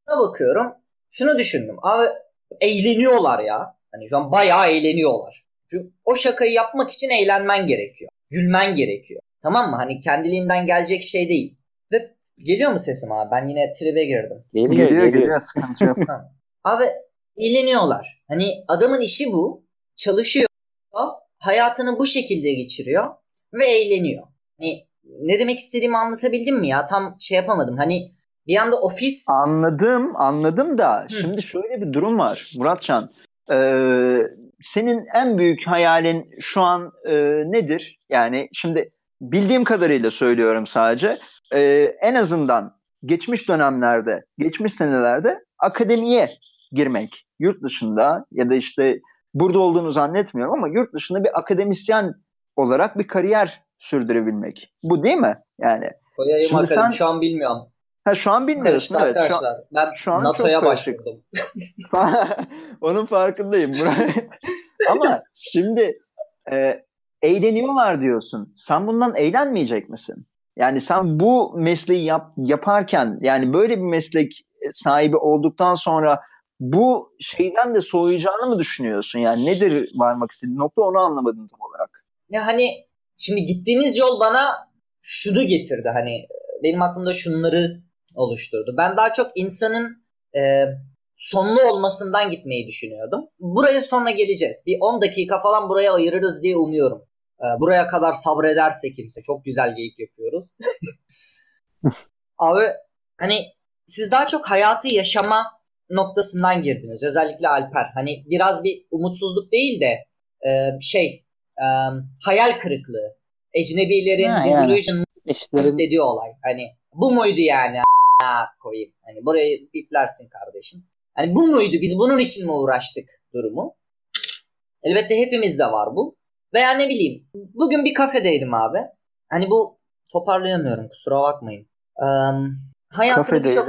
ne bakıyorum. Şunu düşündüm. Abi eğleniyorlar ya. Hani şu an bayağı eğleniyorlar. Çünkü o şakayı yapmak için eğlenmen gerekiyor. Gülmen gerekiyor. Tamam mı? Hani kendiliğinden gelecek şey değil. Ve geliyor mu sesim abi? Ben yine tribe girdim. Geliyor Geliyor geliyor. geliyor sıkıntı yok. Abi eğleniyorlar. Hani adamın işi bu. Çalışıyor. Hayatını bu şekilde geçiriyor. Ve eğleniyor. Hani ne demek istediğimi anlatabildim mi ya? Tam şey yapamadım. Hani bir anda ofis... Anladım, anladım da şimdi şöyle bir durum var Muratcan. Ee, senin en büyük hayalin şu an e, nedir? Yani şimdi bildiğim kadarıyla söylüyorum sadece. Ee, en azından geçmiş dönemlerde, geçmiş senelerde akademiye girmek. Yurt dışında ya da işte burada olduğunu zannetmiyorum ama yurt dışında bir akademisyen olarak bir kariyer sürdürebilmek. Bu değil mi? Yani Koyayım Şimdi sen- Şu an bilmiyorum. ha, şu an bilmiyorsun. Evet, şu an- arkadaşlar. Ben şu an NATO'ya başvurdum. Onun farkındayım. Ama şimdi e, eğleniyorlar diyorsun. Sen bundan eğlenmeyecek misin? Yani sen bu mesleği yap, yaparken yani böyle bir meslek sahibi olduktan sonra bu şeyden de soğuyacağını mı düşünüyorsun? Yani nedir varmak istediğin nokta onu anlamadım tam olarak. Ya hani şimdi gittiğiniz yol bana şunu getirdi. Hani benim aklımda şunları oluşturdu. Ben daha çok insanın e, sonlu olmasından gitmeyi düşünüyordum. Buraya sonra geleceğiz. Bir 10 dakika falan buraya ayırırız diye umuyorum. E, buraya kadar sabrederse kimse. Çok güzel geyik yapıyoruz. Abi hani siz daha çok hayatı yaşama noktasından girdiniz. Özellikle Alper. Hani biraz bir umutsuzluk değil de e, şey e, hayal kırıklığı. Ecnebilerin Ha, yani. disillusion İşlerin dediği olay. Hani bu muydu yani? A- koyayım. Hani burayı biplersin kardeşim. Hani bu muydu? Biz bunun için mi uğraştık durumu? Elbette hepimizde var bu. Veya ne bileyim. Bugün bir kafedeydim abi. Hani bu toparlayamıyorum kusura bakmayın. Ee, hayatını birçok.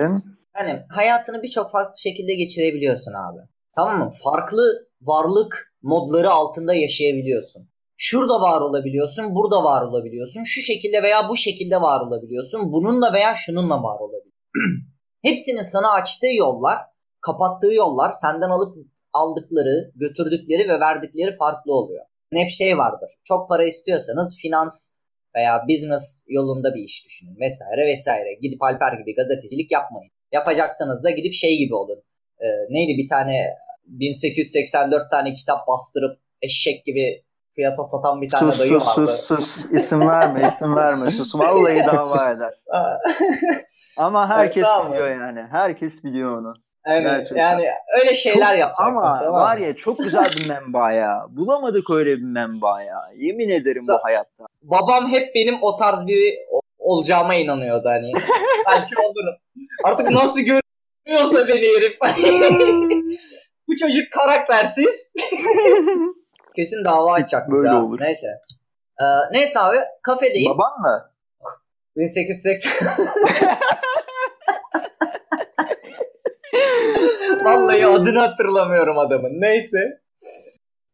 Hani hayatını birçok farklı şekilde geçirebiliyorsun abi. Tamam mı? Farklı varlık modları altında yaşayabiliyorsun. Şurada var olabiliyorsun, burada var olabiliyorsun. Şu şekilde veya bu şekilde var olabiliyorsun. Bununla veya şununla var olabiliyorsun. Hepsinin sana açtığı yollar, kapattığı yollar, senden alıp aldıkları, götürdükleri ve verdikleri farklı oluyor. Hep şey vardır. Çok para istiyorsanız finans veya business yolunda bir iş düşünün vesaire vesaire. Gidip Alper gibi gazetecilik yapmayın. Yapacaksanız da gidip şey gibi olun. Ee, neydi bir tane 1884 tane kitap bastırıp eşek gibi fiyata satan bir tane Sus dayı sus vardı. sus sus. İsim verme isim verme. Sus. Vallahi dava eder. Ama herkes tamam. biliyor yani. Herkes biliyor onu. Gerçekten. yani öyle şeyler Çok- yapacaksın. Ama tamam var ya çok güzel bir menba ya. Bulamadık öyle bir menba ya. Yemin ederim bu hayatta. babam hep benim o tarz biri olacağıma inanıyordu hani. Belki olurum. Artık nasıl görüyorsa beni herif. Bu çocuk karaktersiz. Kesin dava açacak. Böyle ha. olur. Neyse. Ee, neyse abi kafedeyim. Baban mı? 1880. Vallahi adını hatırlamıyorum adamın. Neyse.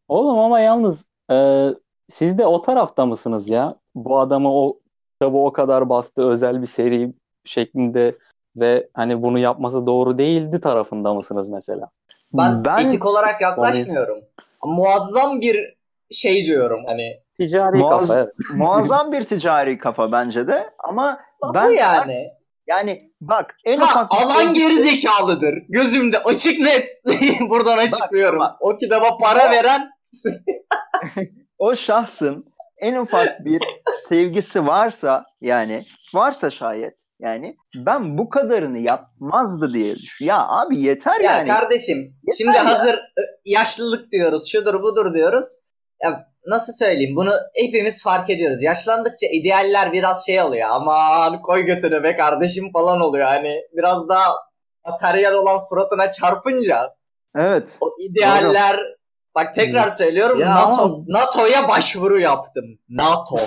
Oğlum ama yalnız e, siz de o tarafta mısınız ya? Bu adamı o kitabı o kadar bastı özel bir seri şeklinde ve hani bunu yapması doğru değildi tarafında mısınız mesela? Ben, etik olarak yaklaşmıyorum. Muazzam bir şey diyorum hani. Ticari Muaz- kafa evet. muazzam bir ticari kafa bence de ama ben bu yani. yani bak en Ha, ufak bir alan şey- geri zekalıdır. Gözümde açık net. Buradan açıklıyorum. bak. O kitaba para veren o şahsın en ufak bir sevgisi varsa yani varsa şayet yani ben bu kadarını yapmazdı diye düşün. Ya abi yeter ya yani. kardeşim şimdi ya. hazır e, yaşlılık diyoruz şudur budur diyoruz. ya nasıl söyleyeyim bunu hepimiz fark ediyoruz. Yaşlandıkça idealler biraz şey oluyor. Aman koy götünü be kardeşim falan oluyor. Hani biraz daha materyal olan suratına çarpınca Evet. o idealler bak tekrar söylüyorum Ya NATO ama- NATO'ya başvuru yaptım. NATO.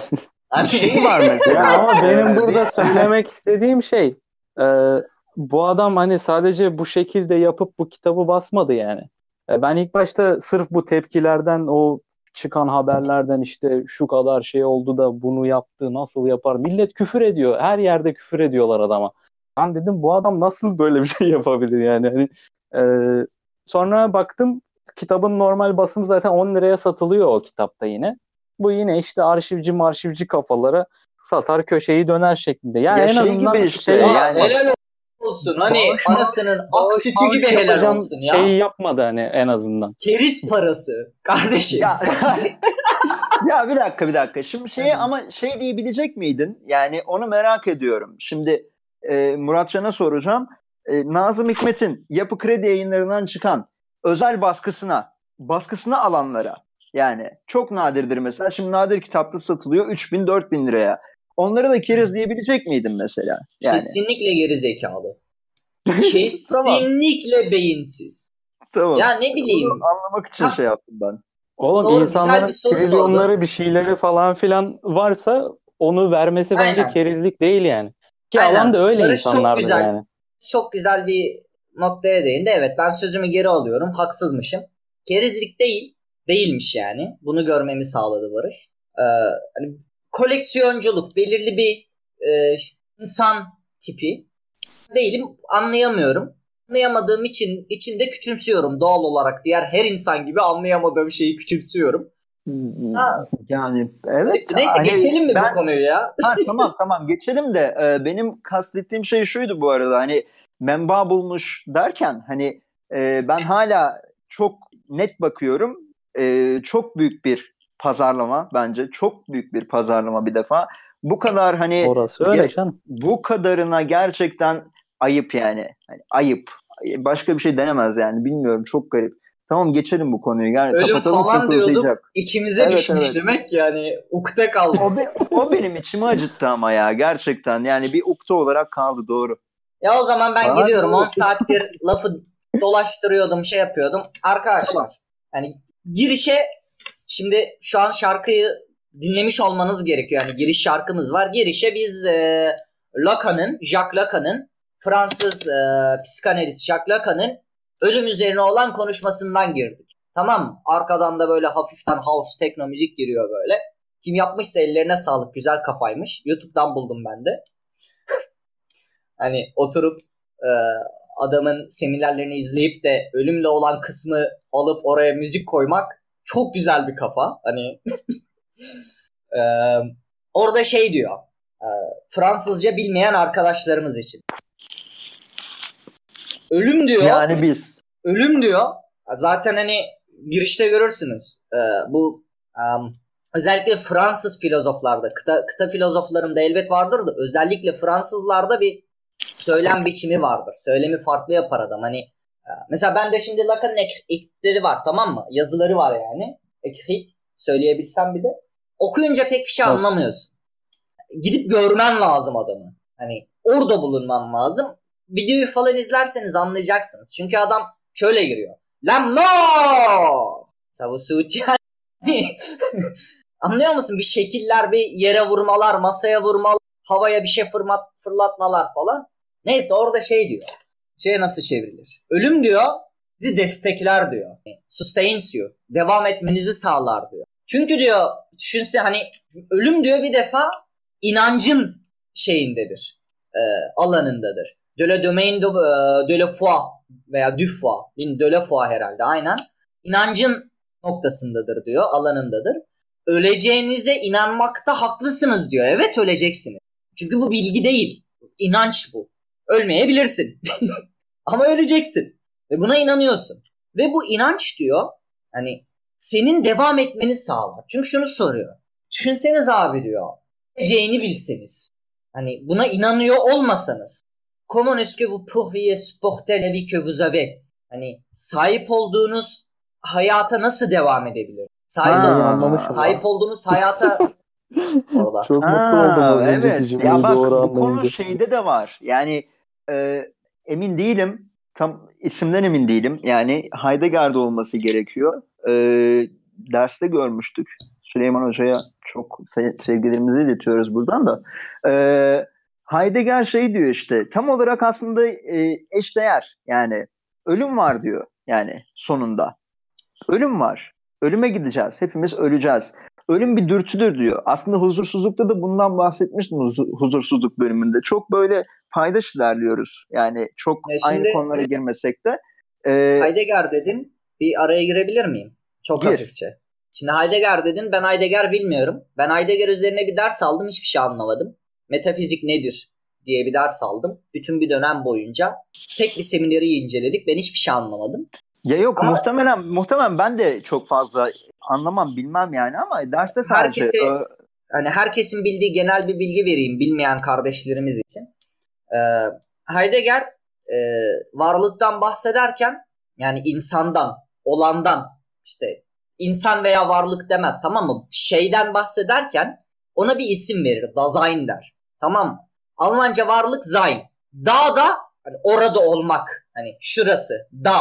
Hani Şey var mesela. Ya ama benim burada söylemek istediğim şey e, bu adam hani sadece bu şekilde yapıp bu kitabı basmadı yani. E, ben ilk başta sırf bu tepkilerden o çıkan haberlerden işte şu kadar şey oldu da bunu yaptı nasıl yapar millet küfür ediyor her yerde küfür ediyorlar adama. Ben dedim bu adam nasıl böyle bir şey yapabilir yani hani e, sonra baktım kitabın normal basımı zaten 10 liraya satılıyor o kitapta yine. Bu yine işte arşivci marşivci kafalara satar köşeyi döner şeklinde. Yani Ya en şey azından gibi işte, şey Ya yani- helal olsun. Hani Bağış- anasının ak Bağış sütü gibi helal olsun ya. Şeyi yapmadı hani en azından. Keriz parası. Kardeşim. Ya, ya bir dakika bir dakika. Şimdi şey ama şey diyebilecek miydin? Yani onu merak ediyorum. Şimdi e, Muratcan'a soracağım. E, Nazım Hikmet'in Yapı Kredi yayınlarından çıkan özel baskısına, baskısına alanlara yani çok nadirdir mesela. Şimdi nadir kitapta satılıyor 3000 4000 liraya. Onları da keriz diyebilecek miydin mesela? Yani Kesinlikle geri zekalı. Kesinlikle beyinsiz. tamam. Ya ne bileyim. Bunu anlamak için Ha. şey yaptım ben. Oğlum Doğru, insanların televizyonları bir şeyleri falan filan varsa onu vermesi bence Aynen. kerizlik değil yani. Ki Aynen. alan da öyle Barış çok insanlardır güzel. yani. Çok güzel bir noktaya değindi. Evet ben sözümü geri alıyorum. Haksızmışım. Kerizlik değil. Değilmiş yani. Bunu görmemi sağladı Barış. Ee, hani koleksiyonculuk belirli bir e, insan tipi değilim. Anlayamıyorum. Anlayamadığım için içinde küçümsüyorum doğal olarak. Diğer her insan gibi anlayamadığım şeyi küçümsüyorum. Ha. Yani evet. Neyse hani geçelim mi ben- bu konuyu ya? Ha, tamam tamam geçelim de e, benim kastettiğim şey şuydu bu arada hani menba bulmuş derken hani e, ben hala çok net bakıyorum E, çok büyük bir pazarlama bence çok büyük bir pazarlama bir defa bu kadar hani Orası öyle canım. bu kadarına gerçekten ayıp yani hani ayıp başka bir şey denemez yani bilmiyorum çok garip tamam geçelim bu konuyu yani Ölüm kapatalım falan diyorduk. İçimize Evet, düşmüş evet. demek yani. Ukde kaldı. o, be- o benim içimi acıttı ama ya gerçekten yani bir ukde olarak kaldı doğru. Ya o zaman ben Sana giriyorum. ne 10 oldu? saattir lafı dolaştırıyordum, şey yapıyordum. Arkadaşlar hani girişe şimdi şu an şarkıyı dinlemiş olmanız gerekiyor. Yani giriş şarkımız var. Girişe biz e, Lacan'ın, Jacques Lacan'ın Fransız e, psikanalist Jacques Lacan'ın ölüm üzerine olan konuşmasından girdik. Tamam mı? Arkadan da böyle hafiften house techno müzik giriyor böyle. Kim yapmışsa ellerine sağlık. Güzel kafaymış. YouTube'dan buldum ben de. Hani oturup e, adamın seminerlerini izleyip de ölümle olan kısmı alıp oraya müzik koymak çok güzel bir kafa. Hani e, orada şey diyor. e, Fransızca bilmeyen arkadaşlarımız için. Ölüm diyor. Yani biz. Ölüm diyor. Zaten hani girişte görürsünüz. E, bu em, özellikle Fransız filozoflarda, kıta, kıta filozoflarında elbet vardır da özellikle Fransızlarda bir söylem biçimi vardır. Söylemi farklı yapar adam. Hani e, mesela ben de şimdi Lacan'ın ek- ekleri var tamam mı? Yazıları var yani. Ekrit söyleyebilsem bir de. Okuyunca pek bir şey anlamıyorsun. Gidip görmen lazım adamı. Hani orada bulunman lazım. Videoyu falan izlerseniz anlayacaksınız. Çünkü adam şöyle giriyor. La mort! Ça vous soutient. Anlıyor musun? Bir şekiller, bir yere vurmalar, masaya vurmalar, havaya bir şey fırlat, fırlatmalar falan. Neyse orada şey diyor. Şey nasıl çevrilir? Ölüm diyor, sizi destekler diyor. Sustains you. Devam etmenizi sağlar diyor. Çünkü diyor, düşünse hani ölüm diyor bir defa inancın şeyindedir. E, alanındadır. De la domaine de, e, de la foi veya du foi. De la foi herhalde aynen. İnancın noktasındadır diyor, alanındadır. Öleceğinize inanmakta haklısınız diyor. Evet öleceksiniz. Çünkü bu bilgi değil. İnanç bu. Ölmeyebilirsin. Ama öleceksin. Ve buna inanıyorsun. Ve bu inanç diyor hani senin devam etmeni sağlar. Çünkü şunu soruyor. Düşünseniz abi diyor. Öleceğini bilseniz. Hani buna inanıyor olmasanız. Comment est-ce que vous pourriez supporter la vie que vous avez? Hani sahip olduğunuz hayata nasıl devam edebilir? Sahip, Ha, sahip olduğunuz hayata orada. Çok mutlu Ha, oldum az önceki evet. cümleyi Ya bak doğru bu konu anlayınca. şeyde de var. Yani e, emin değilim. Tam isimden emin değilim. Yani Heidegger'de olması gerekiyor. E, derste görmüştük. Süleyman Hoca'ya çok se- sevgilerimizi iletiyoruz buradan da. E, Heidegger şey diyor işte tam olarak aslında e, eşdeğer. Yani ölüm var diyor yani sonunda. Ölüm var. Ölüme gideceğiz. Hepimiz öleceğiz. Ölüm bir dürtüdür diyor. Aslında huzursuzlukta da bundan bahsetmiştim huzu- huzursuzluk bölümünde. Çok böyle paydaş ilerliyoruz. Yani çok Ya aynı şimdi- konulara girmesek de. Ee, Heidegger dedin. Bir araya girebilir miyim? Çok Gir. hafifçe. Şimdi Heidegger dedin. Ben Heidegger bilmiyorum. Ben Heidegger üzerine bir ders aldım. Hiçbir şey anlamadım. Metafizik nedir diye bir ders aldım. Bütün bir dönem boyunca. Tek bir semineri inceledik. Ben hiçbir şey anlamadım. Ya yok Ama- muhtemelen muhtemelen ben de çok fazla anlamam bilmem yani ama derste sadece Herkese- e, Hani herkesin bildiği genel bir bilgi vereyim bilmeyen kardeşlerimiz için. Ee, Heidegger e, varlıktan bahsederken yani insandan, olandan işte insan veya varlık demez tamam mı? Şeyden bahsederken ona bir isim verir. Dasein der. Tamam mı? Almanca varlık sein. Da da hani orada olmak. Hani şurası. Da.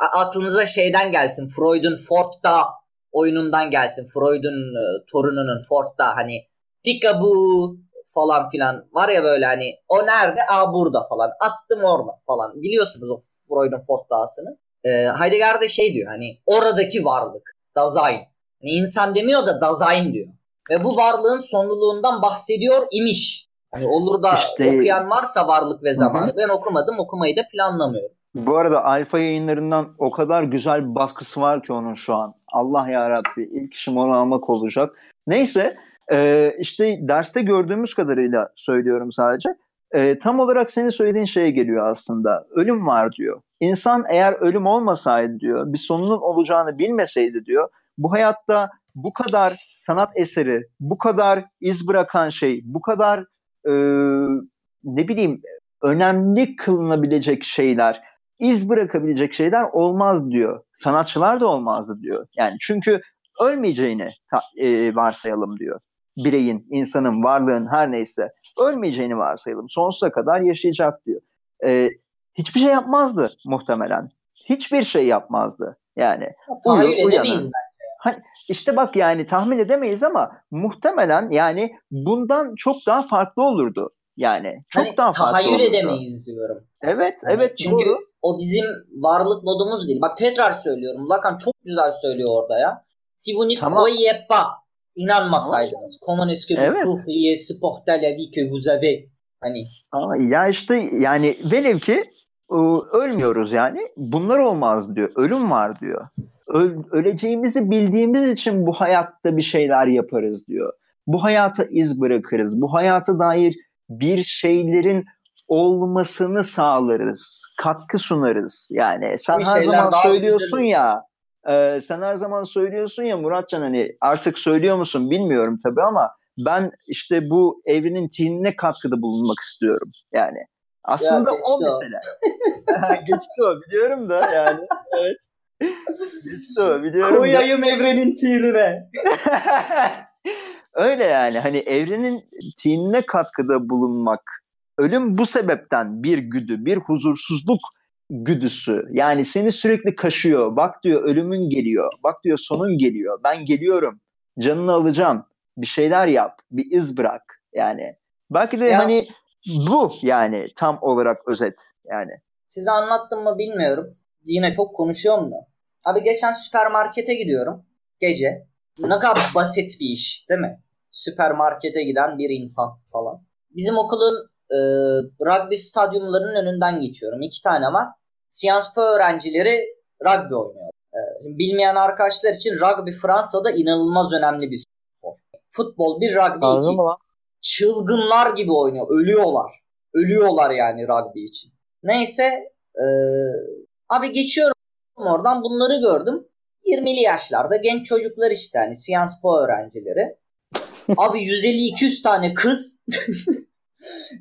A- aklınıza şeyden gelsin. Freud'un Fort'ta oyunundan gelsin. Freud'un e, torununun Fort'ta hani Pikabu falan filan var ya böyle hani o nerede? Aa burada falan. Attım orada falan. Biliyorsunuz o Freud'un Fort dağısını. Ee, Heidegger de şey diyor hani oradaki varlık. Dasein. Hani insan demiyor da Dasein diyor. Ve bu varlığın sonluluğundan bahsediyor imiş. Hani olur da İşte- okuyan varsa varlık ve zamanı. Ben okumadım okumayı da planlamıyorum. Bu arada Alfa yayınlarından o kadar güzel bir baskısı var ki onun şu an. Allah ya Rabbi ilk işim onu almak olacak. Neyse e, işte derste gördüğümüz kadarıyla söylüyorum sadece. E, tam olarak senin söylediğin şeye geliyor aslında. Ölüm var diyor. İnsan eğer ölüm olmasaydı diyor, bir sonunun olacağını bilmeseydi diyor, bu hayatta bu kadar sanat eseri, bu kadar iz bırakan şey, bu kadar e, ne bileyim önemli kılınabilecek şeyler, iz bırakabilecek şeyler olmaz diyor. Sanatçılar da olmazdı diyor. Yani çünkü ölmeyeceğini e, varsayalım diyor. Bireyin, insanın, varlığın her neyse ölmeyeceğini varsayalım. Sonsuza kadar yaşayacak diyor. E, hiçbir şey yapmazdı muhtemelen. Hiçbir şey yapmazdı. Yani Tahayyül Uyur, uyanır. işte bak yani tahmin edemeyiz ama muhtemelen yani bundan çok daha farklı olurdu. Yani çok Hani daha farklı tahayyül olurdu. edemeyiz diyorum. Evet, Hani evet çünkü doğru. O bizim varlık modumuz değil. Bak tekrar söylüyorum. Lacan çok güzel söylüyor orada ya. Si vous n'y Tamam. croyez pas. İnanmasaydınız. Comment est-ce que Evet. vous pourriez supporter la vie que vous avez? Hani Aa, ya işte yani velev ki e, ölmüyoruz yani. Bunlar olmaz diyor. Ölüm var diyor. Öl- öleceğimizi bildiğimiz için bu hayatta bir şeyler yaparız diyor. Bu hayata iz bırakırız. Bu hayata dair bir şeylerin olmasını sağlarız. Katkı sunarız. Yani sen Bir her zaman söylüyorsun güzel ya e, sen her zaman söylüyorsun ya Muratcan hani artık söylüyor musun bilmiyorum tabii ama ben işte bu evrenin tinine katkıda bulunmak istiyorum. Yani aslında geçti o mesele. geçti o biliyorum da yani. Evet. Geçti o biliyorum da. koyayım evrenin tirine. Öyle yani hani evrenin tinine katkıda bulunmak. Ölüm bu sebepten bir güdü, bir huzursuzluk güdüsü. Yani seni sürekli kaşıyor. Bak diyor ölümün geliyor. Bak diyor sonun geliyor. Ben geliyorum. Canını alacağım. Bir şeyler yap. Bir iz bırak. Yani belki de Ya- hani bu yani tam olarak özet yani. Size anlattım mı bilmiyorum. Yine çok konuşuyorum da. Abi geçen süpermarkete gidiyorum. Gece. Ne kadar basit bir iş değil mi? Süpermarkete giden bir insan falan. Bizim okulun e, rugby stadyumlarının önünden geçiyorum. İki tane var. Sciences Po öğrencileri rugby oynuyor. E, bilmeyen arkadaşlar için rugby Fransa'da inanılmaz önemli bir spor. Futbol bir rugby Anladın iki mı çılgınlar gibi oynuyor. Ölüyorlar. Ölüyorlar yani rugby için. Neyse e, abi geçiyorum oradan bunları gördüm. 20'li yaşlarda genç çocuklar işte hani Sciences Po öğrencileri. Abi 150-200 tane kız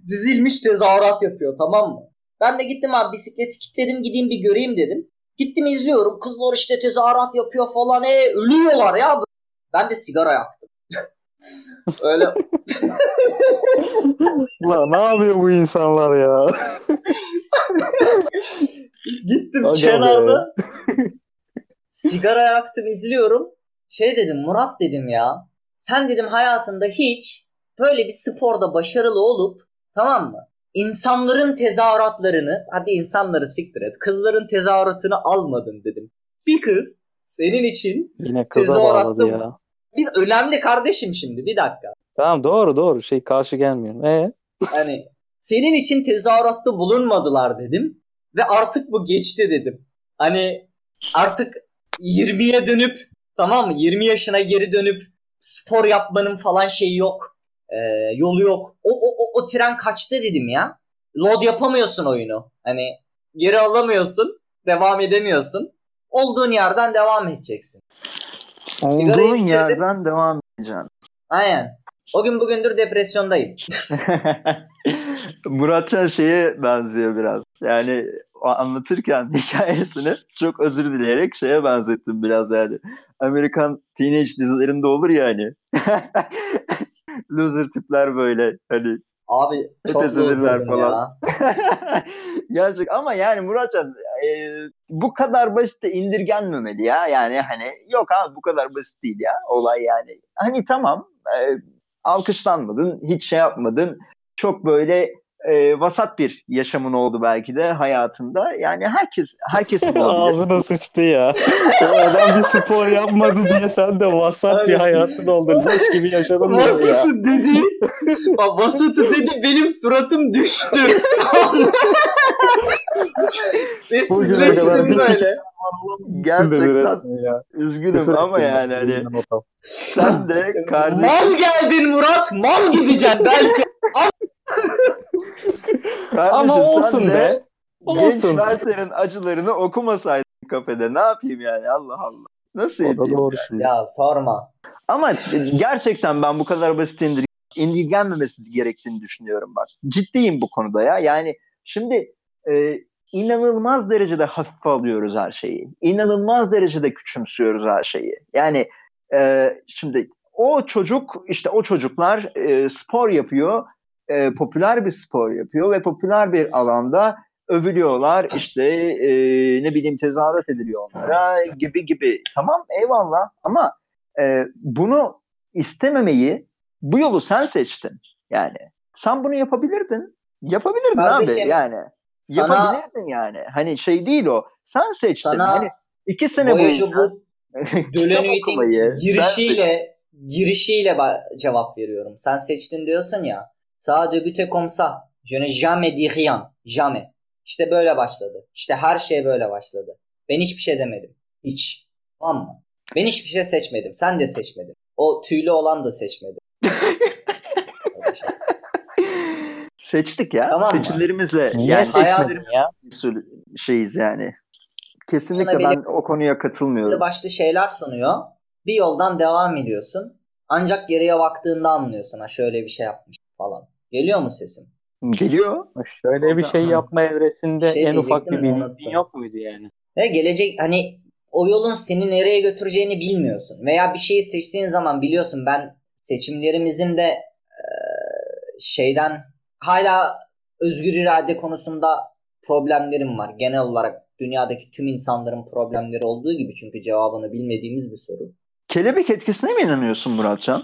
dizilmiş tezahürat yapıyor tamam mı? Ben de gittim abi bisikleti kilitledim gideyim bir göreyim dedim. Gittim izliyorum. Kızlar işte tezahürat yapıyor falan. E ölüyorlar ya. Ben de sigara yaktım. Öyle Ulan ne yapıyor bu insanlar ya? gittim Aga kenarda. sigara yaktım izliyorum. Şey dedim Murat dedim ya. Sen dedim hayatında hiç böyle bir sporda başarılı olup tamam mı? İnsanların tezahüratlarını hadi insanları siktir et. Kızların tezahüratını almadın dedim. Bir kız senin için Yine kıza bağladı ya. bir önemli kardeşim şimdi bir dakika. Tamam doğru doğru şey karşı gelmiyorum. E Hani senin için tezahüratta bulunmadılar dedim ve artık bu geçti dedim. Hani artık 20'ye dönüp tamam mı 20 yaşına geri dönüp spor yapmanın falan şeyi yok. Ee, yolu yok. O, o, o, o tren kaçtı dedim ya. Load yapamıyorsun oyunu. Hani geri alamıyorsun. Devam edemiyorsun. Olduğun yerden devam edeceksin. Olduğun yerden devam edeceksin. Aynen. O gün bugündür depresyondayım. Muratcan şeye benziyor biraz. Yani anlatırken hikayesini çok özür dileyerek şeye benzettim biraz yani. Amerikan teenage dizilerinde olur ya hani. Loser tipler böyle hani Abi çok bozuldum falan. ya. Gerçek ama yani Muratcan e, bu kadar basit de indirgenmemeli ya. Yani hani yok abi bu kadar basit değil ya olay yani. Hani tamam e, alkışlanmadın, hiç şey yapmadın. Çok böyle e, vasat bir yaşamın oldu belki de hayatında. Yani herkes herkesin olabilir. ağzına sıçtı ya. O adam bir spor yapmadı diye sen de vasat bir hayatın oldu. Leş gibi yaşadın diyor ya. Vasatı dedi. Vasatı dedi benim suratım düştü. Sessizleştim böyle. Gerçekten ya. üzgünüm ama yani hani sen de kardeşim Mal geldin Murat. Mal gideceksin belki. Kardeşim Ama olsun de be. Genç Olsun. Werther'in acılarını okumasaydın kafede ne yapayım yani Allah Allah. Nasıl O da doğru şimdi. Ya sorma. Ama gerçekten ben bu kadar basit indir indirgenmemesi gerektiğini düşünüyorum bak. Ciddiyim bu konuda ya. Yani şimdi e, inanılmaz derecede hafife alıyoruz her şeyi. İnanılmaz derecede küçümsüyoruz her şeyi. Yani e, şimdi o çocuk işte o çocuklar e, spor yapıyor. E, popüler bir spor yapıyor ve popüler bir alanda övülüyorlar işte e, ne bileyim tezahürat ediliyor onlara gibi gibi. Tamam eyvallah ama e, bunu istememeyi bu yolu sen seçtin. Yani sen bunu yapabilirdin. Yapabilirdin Kardeşim, abi yani. Sana yapabilirdin yani. Hani şey değil o. Sen seçtin. Sana hani iki sene boyunca bu sen girişiyle girişiyle cevap veriyorum. Sen seçtin diyorsun ya. Ça débute comme ça. Je n'ai jamais dit rien. Jamais. İşte böyle başladı. İşte her şey böyle başladı. Ben hiçbir şey demedim. Hiç. Tamam mı? Ben hiçbir şey seçmedim. Sen de seçmedin. O tüylü olan da seçmedi. seçtik ya Tamam mı? seçimlerimizle yani hayat- seçmedin ya? şeyiz yani. Kesinlikle ben o konuya katılmıyorum. Başlı şeyler sunuyor. Bir yoldan devam ediyorsun. Ancak geriye baktığında anlıyorsun. Ha şöyle bir şey yapmış falan. Geliyor mu sesim? Geliyor. Şöyle bir şey yapma evresinde Şey en ufak bir bilgin yok muydu yani? Ve gelecek hani o yolun seni nereye götüreceğini bilmiyorsun. Veya bir şeyi seçtiğin zaman biliyorsun ben seçimlerimizin de e, şeyden hala özgür irade konusunda problemlerim var. Genel olarak dünyadaki tüm insanların problemleri olduğu gibi çünkü cevabını bilmediğimiz bir soru. Kelebek etkisine mi inanıyorsun Muratcan?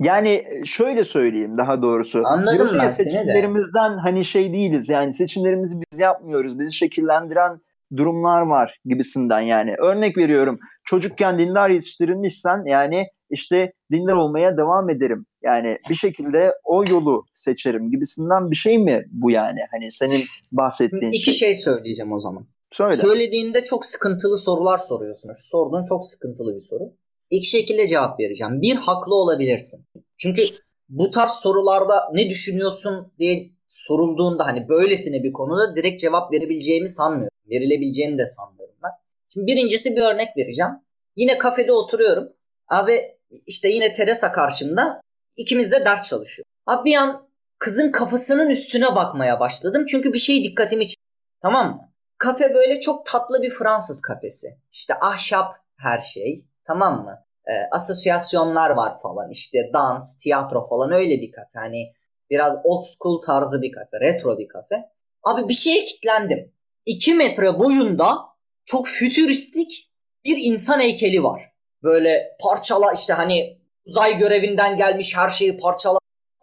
Yani şöyle söyleyeyim daha doğrusu. Anladım Diyorsun ya, ben seni de. Seçimlerimizden hani şey değiliz yani seçimlerimizi biz yapmıyoruz. Bizi şekillendiren durumlar var gibisinden yani. Örnek veriyorum çocukken dindar yetiştirilmişsen yani işte dindar olmaya devam ederim. Yani bir şekilde o yolu seçerim gibisinden bir şey mi bu yani? Hani senin bahsettiğin iki şey. şey söyleyeceğim o zaman. Söyle. Söylediğinde çok sıkıntılı sorular soruyorsun. Sorduğun çok sıkıntılı bir soru. İlk şekilde cevap vereceğim. Bir, haklı olabilirsin. Çünkü bu tarz sorularda ne düşünüyorsun diye sorulduğunda hani böylesine bir konuda direkt cevap verebileceğimi sanmıyorum. Verilebileceğini de sanmıyorum ben. Şimdi birincisi bir örnek vereceğim. Yine kafede oturuyorum. Abi işte yine Teresa karşımda. İkimiz de ders çalışıyor. Abi bir an kızın kafasının üstüne bakmaya başladım. Çünkü bir şey dikkatimi çekti. Tamam mı? kafe böyle çok tatlı bir Fransız kafesi. İşte ahşap her şey tamam mı? E, asosyasyonlar var falan işte dans, tiyatro falan öyle bir kafe. Hani biraz old school tarzı bir kafe, retro bir kafe. Abi bir şeye kilitlendim. 2 metre boyunda çok fütüristik bir insan heykeli var. Böyle parçala işte hani uzay görevinden gelmiş her şeyi parçala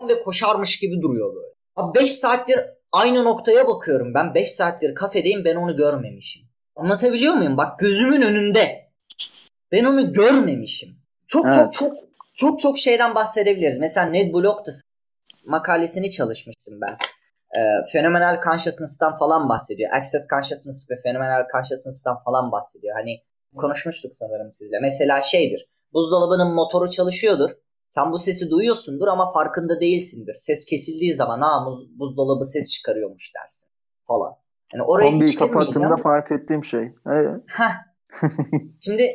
ve koşarmış gibi duruyor böyle. Abi 5 saattir aynı noktaya bakıyorum ben. 5 saattir kafedeyim ben onu görmemişim. Anlatabiliyor muyum? Bak gözümün önünde. Ben onu görmemişim. Çok Evet. çok çok çok çok şeyden bahsedebiliriz. Mesela Ned Block'ta makalesini çalışmıştım ben. Ee, Phenomenal Consciousness'tan falan bahsediyor. Access Consciousness ve Phenomenal Consciousness'tan falan bahsediyor. Hani konuşmuştuk sanırım sizle. Mesela şeydir. Buzdolabının motoru çalışıyordur. Sen bu sesi duyuyorsundur ama farkında değilsindir. Ses kesildiği zaman ha buz- buzdolabı ses çıkarıyormuş dersin falan. Yani oraya Kombiyi hiç kapattığımda fark ettiğim şey. Evet. Şimdi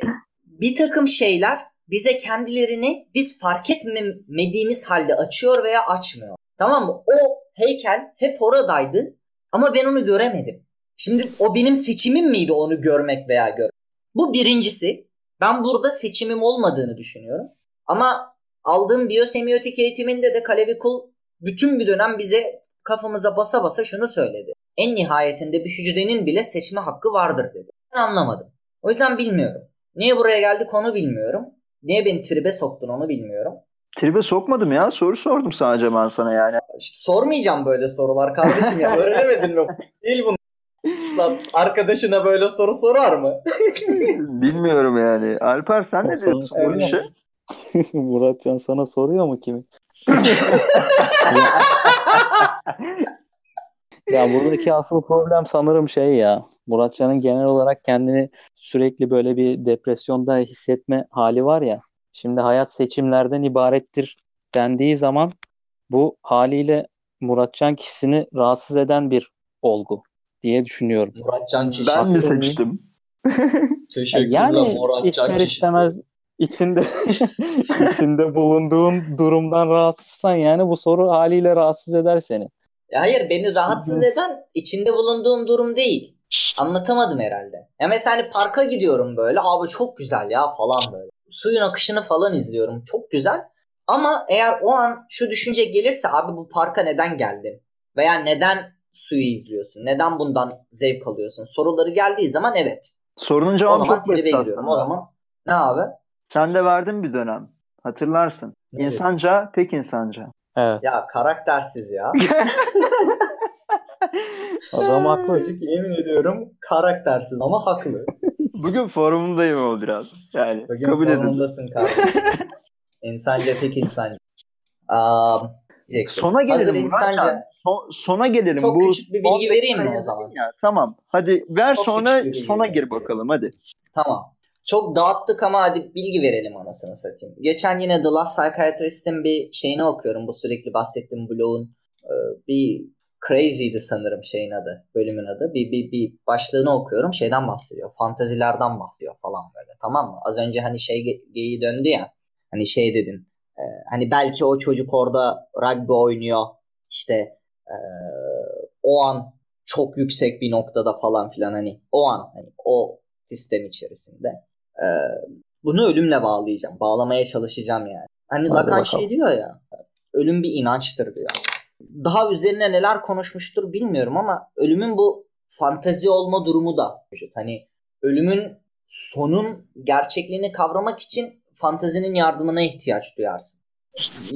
bir takım şeyler bize kendilerini biz fark etmediğimiz halde açıyor veya açmıyor. Tamam mı? O heykel hep oradaydı ama ben onu göremedim. Şimdi o benim seçimim miydi onu görmek veya görmek? Bu birincisi. Ben burada seçimim olmadığını düşünüyorum. Ama aldığım biyosemiotik eğitiminde de Kalevi Kul bütün bir dönem bize kafamıza basa basa şunu söyledi. En nihayetinde bir hücrenin bile seçme hakkı vardır dedi. Ben anlamadım. O yüzden bilmiyorum. Niye buraya geldik onu bilmiyorum. Niye beni tribe soktun onu bilmiyorum. Tribe sokmadım ya. Soru sordum sadece ben sana yani. İşte sormayacağım böyle sorular kardeşim ya. Öğrenemedin mi? Değil bunu. Lan arkadaşına böyle soru sorar mı? Bilmiyorum yani. Alper sen ne diyorsun bu işe? Muratcan sana soruyor mu kimi? Ya buradaki asıl problem sanırım şey ya. Muratcan'ın genel olarak kendini sürekli böyle bir depresyonda hissetme hali var ya. Şimdi hayat seçimlerden ibarettir dendiği zaman bu haliyle Muratcan kişisini rahatsız eden bir olgu diye düşünüyorum. Muratcan kişi. Ben mi seçtim? Teşekkürler Yani Muratcan ister kişisi. istemez içinde içinde bulunduğun durumdan rahatsızsan yani bu soru haliyle rahatsız eder seni. Hayır beni rahatsız eden içinde bulunduğum durum değil. Anlatamadım herhalde. Ya mesela hani parka gidiyorum böyle abi çok güzel ya falan böyle. Suyun akışını falan izliyorum çok güzel. Ama eğer o an şu düşünce gelirse abi bu parka neden geldin? Veya neden suyu izliyorsun? Neden bundan zevk alıyorsun? Soruları geldiği zaman evet. Sorunun cevabı çok basit aslında. O zaman ne abi? Sen de verdin bir dönem. Hatırlarsın. Ne İnsanca, pek insanca. Evet. Ya karaktersiz ya. Adam haklı. Çocuk yemin ediyorum karaktersiz ama haklı. Bugün forumundayım o biraz. Yani Bugün kabul formundasın kardeşim. insanca pek insanca. Um, diyecektim. Sona gelelim. Hazır insanca. Son- sona gelelim. Çok Bu küçük bir bilgi vereyim mi o zaman? Ya, tamam. Hadi ver Çok sonra sona gir bakalım hadi. Tamam. Çok dağıttık ama hadi bilgi verelim anasını satayım. Geçen yine The Last Psychiatrist'in bir şeyini okuyorum. Bu sürekli bahsettiğim blog'un e, bir Crazy'di sanırım şeyin adı, bölümün adı. Bir, bir, bir başlığını okuyorum. Şeyden bahsediyor. Fantazilerden bahsediyor falan böyle. Tamam mı? Az önce hani şey ge- geyiği döndü ya. Hani şey dedin. e, hani belki o çocuk orada rugby oynuyor. İşte e, o an çok yüksek bir noktada falan filan hani o an hani o sistem içerisinde. Ee, bunu ölümle bağlayacağım. Bağlamaya çalışacağım yani. Hani Hadi Lacan bakalım. şey diyor ya. Ölüm bir inançtır diyor. Daha üzerine neler konuşmuştur bilmiyorum ama ölümün bu fantazi olma durumu da mevcut. Hani ölümün sonun gerçekliğini kavramak için fantazinin yardımına ihtiyaç duyarsın.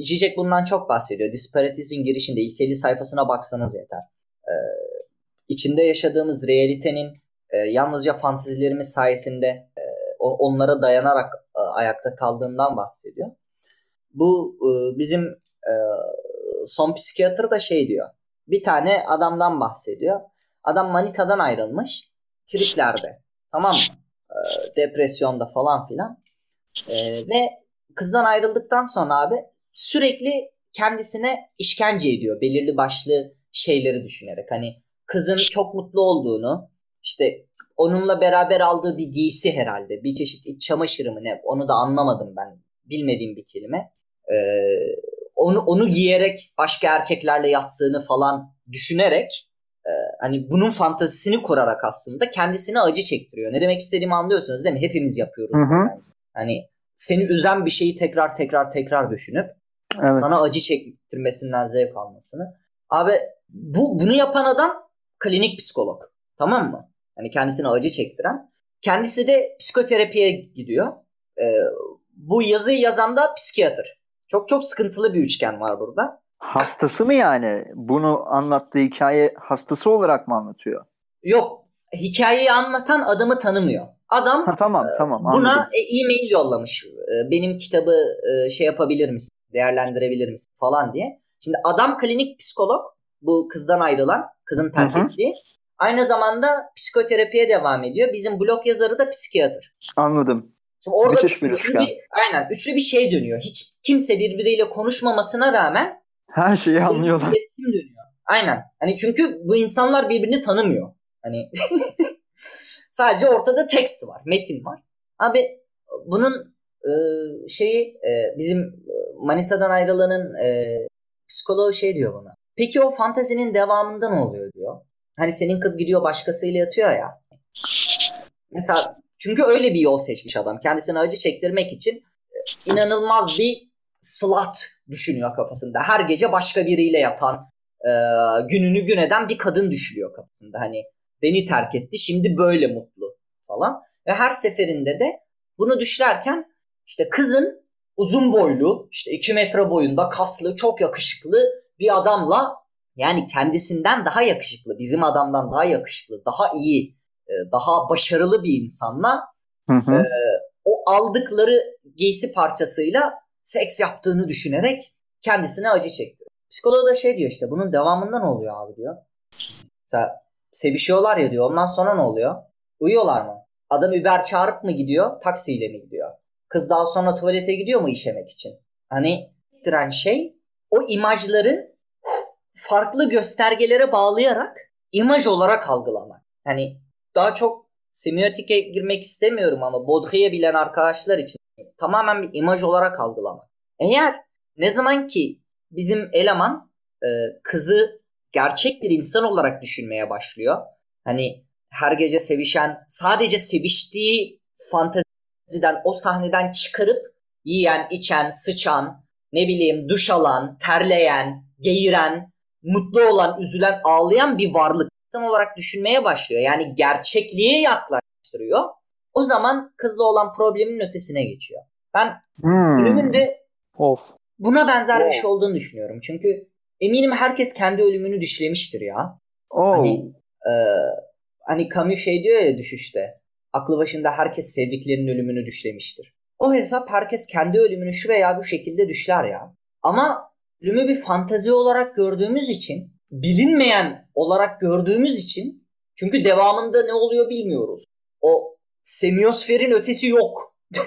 Zizek bundan çok bahsediyor. Disparaties'in girişinde ilk 50 sayfasına baksanız yeter. Ee, içinde yaşadığımız realitenin e, yalnızca fantazilerimiz sayesinde e, onlara dayanarak e, ayakta kaldığından bahsediyor. Bu e, bizim e, son psikiyatr da şey diyor. Bir tane adamdan bahsediyor. Adam manitadan ayrılmış. Triplerde. Tamam mı? Depresyonda falan filan. Ve kızdan ayrıldıktan sonra abi sürekli kendisine işkence ediyor. Belirli başlı şeyleri düşünerek. Hani kızın çok mutlu olduğunu işte onunla beraber aldığı bir giysi herhalde. Bir çeşit iç çamaşırı mı ne? Onu da anlamadım ben. Bilmediğim bir kelime. Ee, onu onu giyerek başka erkeklerle yattığını falan düşünerek e, hani bunun fantazisini kurarak aslında kendisine acı çektiriyor. Ne demek istediğimi anlıyorsunuz değil mi? Hepimiz yapıyoruz. Hı hı. bence. Hani seni üzen bir şeyi tekrar tekrar tekrar düşünüp Evet. sana acı çektirmesinden zevk almasını. Abi bu bunu yapan adam klinik psikolog. Tamam mı? Hani kendisine acı çektiren. Kendisi de psikoterapiye gidiyor. Ee, bu yazıyı yazan da psikiyatr. Çok çok sıkıntılı bir üçgen var burada. Hastası mı yani? Bunu anlattığı hikaye hastası olarak mı anlatıyor? Yok hikayeyi anlatan adamı tanımıyor. Adam Ha tamam tamam anladım. buna e, e-mail yollamış. E, Benim kitabı e, şey yapabilir misin? Değerlendirebilir misin? Falan diye. Şimdi adam klinik psikolog. Bu kızdan ayrılan, kızın terk ettiği. Aynı zamanda psikoterapiye devam ediyor. Bizim blog yazarı da psikiyatr. Anladım. Şimdi orada Müthiş bir üçlü bir, aynen üçlü bir şey dönüyor. Hiç kimse birbiriyle konuşmamasına rağmen Her şeyi anlıyorlar. iletişim dönüyor. Aynen. Hani çünkü bu insanlar birbirini tanımıyor. Hani sadece ortada tekst var, metin var. Abi bunun e, şeyi e, bizim e, Manisa'dan ayrılanın e, psikoloğu şey diyor buna. Peki o fantazinin devamında ne oluyor diyor. Hani senin kız gidiyor başkasıyla yatıyor ya. Mesela çünkü öyle bir yol seçmiş adam. Kendisine acı çektirmek için e, inanılmaz bir slut düşünüyor kafasında. Her gece başka biriyle yatan, e, gününü gün eden bir kadın düşünüyor kafasında. Hani beni terk etti, şimdi böyle mutlu falan. Ve her seferinde de bunu düşünürken işte kızın uzun boylu, işte 2 metre boyunda, kaslı, çok yakışıklı bir adamla yani kendisinden daha yakışıklı, bizim adamdan daha yakışıklı, daha iyi, e, daha başarılı bir insanla Hı hı. o aldıkları giysi parçasıyla seks yaptığını düşünerek kendisine acı çektiriyor. Psikolog da şey diyor işte bunun devamında ne oluyor abi diyor. Mesela sevişiyorlar ya diyor ondan sonra ne oluyor? Uyuyorlar mı? Adam Uber çağırıp mı gidiyor taksiyle mi gidiyor? Kız daha sonra tuvalete gidiyor mu işemek için? Hani diren şey o imajları farklı göstergelere bağlayarak imaj olarak algılamak. Hani daha çok semiyotike girmek istemiyorum ama Baudrillard'ı bilen arkadaşlar için tamamen bir imaj olarak algılamak. Eğer ne zaman ki bizim eleman e, kızı gerçek bir insan olarak düşünmeye başlıyor. Hani her gece sevişen, sadece seviştiği fanteziden, o sahneden çıkarıp yiyen, içen, sıçan, ne bileyim duş alan, terleyen, geğiren, mutlu olan, üzülen, ağlayan bir varlık insan olarak düşünmeye başlıyor. Yani gerçekliğe yaklaştırıyor. O zaman kızla olan problemin ötesine geçiyor. Ben Hmm. ölümün de Of. buna benzer bir Wow. şey olduğunu düşünüyorum. Çünkü eminim herkes kendi ölümünü düşlemiştir ya. Oh. Hani e, hani Camus şey diyor ya düşüşte. Aklı başında herkes sevdiklerinin ölümünü düşlemiştir. O hesap herkes kendi ölümünü şu veya bu şekilde düşler ya. Ama ölümü bir fantazi olarak gördüğümüz için, bilinmeyen olarak gördüğümüz için çünkü devamında ne oluyor bilmiyoruz. O semiyosferin ötesi yok.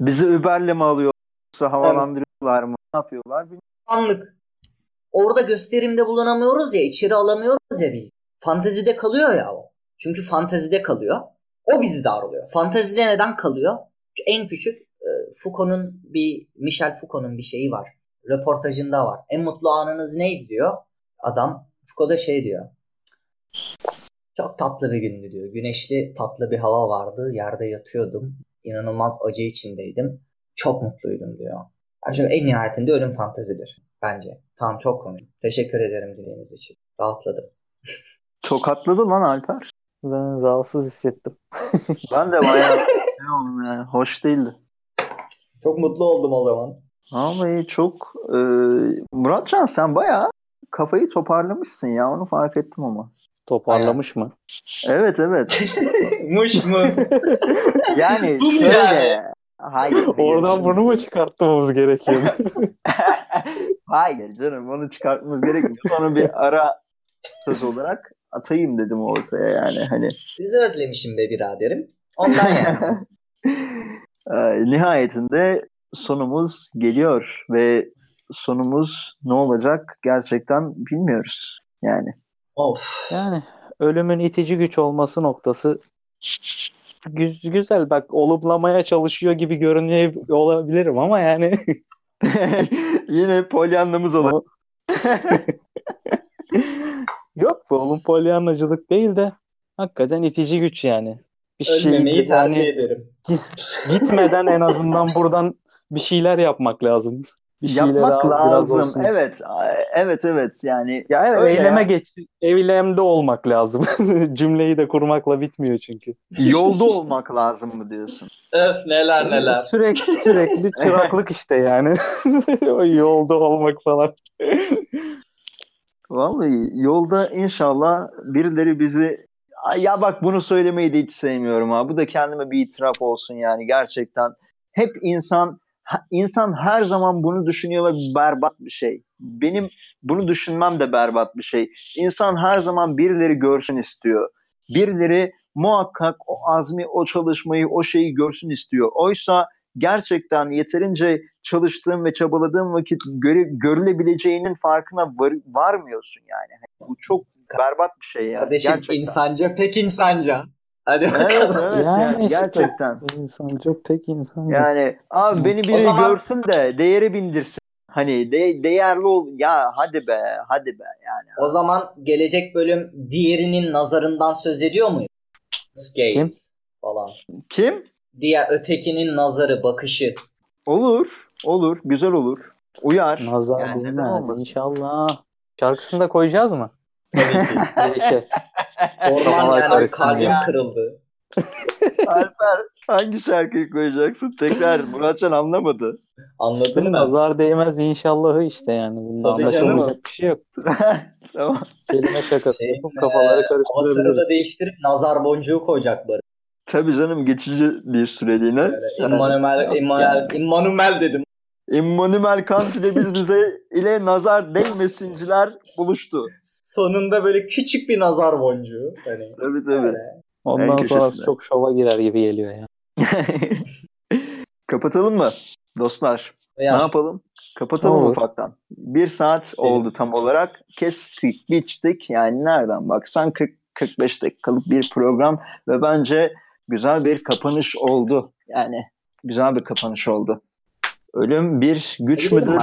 Bizi Uber'le mi alıyor? Yoksa havalandırıyorlar mı? Ne yapıyorlar? bilmiyorum. Anlık. Orada gösterimde bulunamıyoruz ya, içeri alamıyoruz ya bil. Fantezide kalıyor ya o. Çünkü fantezide kalıyor. O bizi darlıyor. Fantezide neden kalıyor? En küçük e, Foucault'un bir Michel Foucault'un bir şeyi var. Röportajında var. En mutlu anınız neydi diyor. Adam Foucault da şey diyor. Çok tatlı bir gündü diyor. Güneşli tatlı bir hava vardı. Yerde yatıyordum. İnanılmaz acı içindeydim. Çok mutluydum diyor. Çünkü en nihayetinde ölüm fantezidir. Bence. Tamam çok konuştum. Teşekkür ederim dilediğiniz için. Rahatladım. Tokatladı lan Alper. Ben rahatsız hissettim. Ben de bayağı ne oldum yani. Hoş değildi. Çok mutlu oldum o zaman. Vallahi çok e, Muratcan sen bayağı kafayı toparlamışsın ya onu fark ettim ama. Toparlamış mı? Evet evet. Muş mu? Yani Bu şöyle. yani? Hayır. Oradan bunu mu çıkartmamız gerekiyor? Hayır canım onu çıkartmamız gerekmiyor. Onu bir ara söz olarak atayım dedim ortaya yani hani. Sizi özlemişim be biraderim. Ondan yani. Nihayetinde sonumuz geliyor ve sonumuz ne olacak gerçekten bilmiyoruz. Yani of. yani ölümün itici güç olması noktası gü- güzel bak olumlamaya çalışıyor gibi görünüyor olabilirim ama yani yine polyanlamız olacak. Yok bu oğlum polyanlacılık değil de hakikaten itici güç yani. Bir şey Ölmemeyi tercih yani ederim. gitmeden en azından buradan bir şeyler yapmak lazım. Bir şeyler Yapmak lazım. Evet. Evet evet yani Ya evet, eyleme ya. geç, eylemde olmak lazım. Cümleyi de kurmakla bitmiyor çünkü. yolda olmak lazım mı diyorsun? Öf neler neler. Sürekli sürekli çıraklık işte yani. o yolda olmak falan. Vallahi yolda inşallah birileri bizi Ay ya bak bunu söylemeyi de hiç sevmiyorum ha. Bu da kendime bir itiraf olsun yani gerçekten. Hep insan insan her zaman bunu düşünüyor ve berbat bir şey. Benim bunu düşünmem de berbat bir şey. İnsan her zaman birileri görsün istiyor. Birileri muhakkak o azmi, o çalışmayı, o şeyi görsün istiyor. Oysa gerçekten yeterince çalıştığın ve çabaladığın vakit göre- görülebileceğinin farkına var- varmıyorsun yani. Bu çok berbat bir şey ya. Kardeşim gerçekten. insanca pek insanca. Hadi Evet bakalım. evet Yani yani, işte. gerçekten. İnsancık tek insancık. Yani abi beni biri zaman- görsün de değeri bindirsin. Hani de, değerli ol ya hadi be hadi be yani. O zaman gelecek bölüm diğerinin nazarından söz ediyor muyuz? Gaze falan. Kim? Diğer ötekinin nazarı, bakışı. Olur. Olur. Güzel olur. Uyar. Nazar Yani olmasın? inşallah. Şarkısını da koyacağız mı? Tabii ki. Sorman yani kalbim kırıldı. Alper hangi şarkıyı koyacaksın? Tekrar Muratcan anlamadı. Anladın mı? Nazar değmez inşallahı işte yani. Bunda anlaşılmayacak bir şey yok. tamam. Kelime şakası Şey, yapıp kafaları Avatarı karıştırabiliriz. da değiştirip nazar boncuğu koyacak bari. Tabii canım geçici bir süreliğine. Böyle Immanuel, Immanuel, Immanuel dedim. Immanuel Kant ile biz bize ile nazar değmesinciler buluştu. Sonunda böyle küçük bir nazar boncuğu. Hani Tabii tabii. Ondan En sonrası köşesine. çok şova girer gibi geliyor ya. Kapatalım mı dostlar? veya Ne yapalım? Kapatalım Olur. ufaktan. Bir saat oldu tam olarak. Kestik, biçtik. Yani nereden baksan 40-45 dakikalık bir program ve bence güzel bir kapanış oldu. Yani güzel bir kapanış oldu. Ölüm bir güç Gidelim müdür?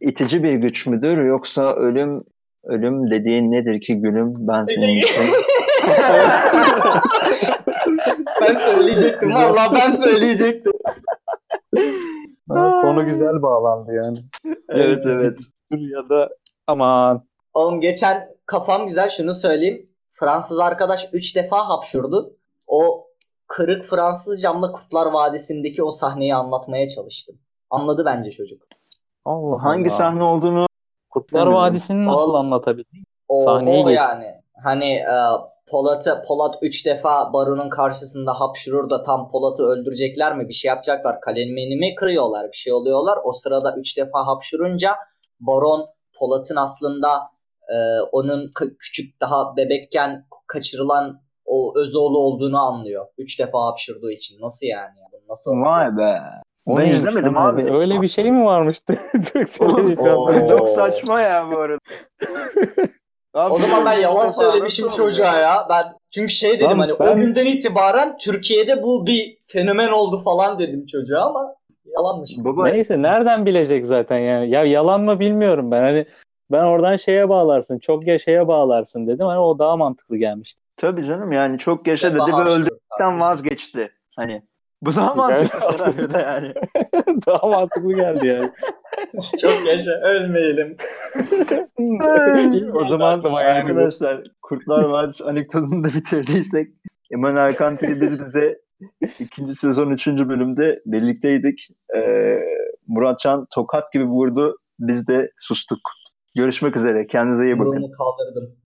İtici bir güç müdür? Yoksa ölüm ölüm dediğin nedir ki gülüm? Ben senin için. ben söyleyecektim. Vallahi ben söyleyecektim. Konu güzel bağlandı yani. evet evet. Ya da aman Oğlum geçen kafam güzel şunu söyleyeyim. Fransız arkadaş 3 defa hapşurdu. O kırık Fransız camla Kurtlar Vadisi'ndeki o sahneyi anlatmaya çalıştım. Anladı bence çocuk. Allah Hangi Allah. sahne olduğunu Kurtlar. Vadisi'ni nasıl Oğlum. anlatabildin? O, Sahneyi o geç. yani. Hani e, Polat'ı Polat 3 defa Baron'un karşısında hapşurur da tam Polat'ı öldürecekler mi? Bir şey yapacaklar. Kalemini mi kırıyorlar? Bir şey oluyorlar. O sırada 3 defa hapşurunca Baron Polat'ın aslında e, onun k- küçük daha bebekken kaçırılan o Özoğlu olduğunu anlıyor. 3 defa hapşurduğu için. Nasıl yani? Nasıl? Vay be. Onu Neymiş izlemedim lan abi. Öyle bir şey mi varmış? Çok Oğlum, heyecanlı. Oo. Çok saçma ya bu arada. Abi, O zaman ben yalan söylemişim çocuğa ya. Ben çünkü şey dedim Lan hani o ben- günden itibaren Türkiye'de bu bir fenomen oldu falan dedim çocuğa ama yalanmış. Baba Neyse nereden bilecek zaten yani. Ya yalan mı bilmiyorum ben. Hani ben oradan şeye bağlarsın. Çok yaşaya bağlarsın dedim. Hani o daha mantıklı gelmişti. tabii canım yani çok yaşa dedi ve öldükten vazgeçti. Hani bu daha mantıklı senaryoda yani. daha mantıklı geldi yani. Çok yaşa ölmeyelim. o zaman yani arkadaşlar Kurtlar Vadisi anekdotunu da bitirdiysek Emanuel Kant ile biz bize ikinci sezon üçüncü bölümde birlikteydik. Ee, Muratcan tokat gibi vurdu. Biz de sustuk. Görüşmek üzere. Kendinize iyi bakın. Burnumu kaldırdım.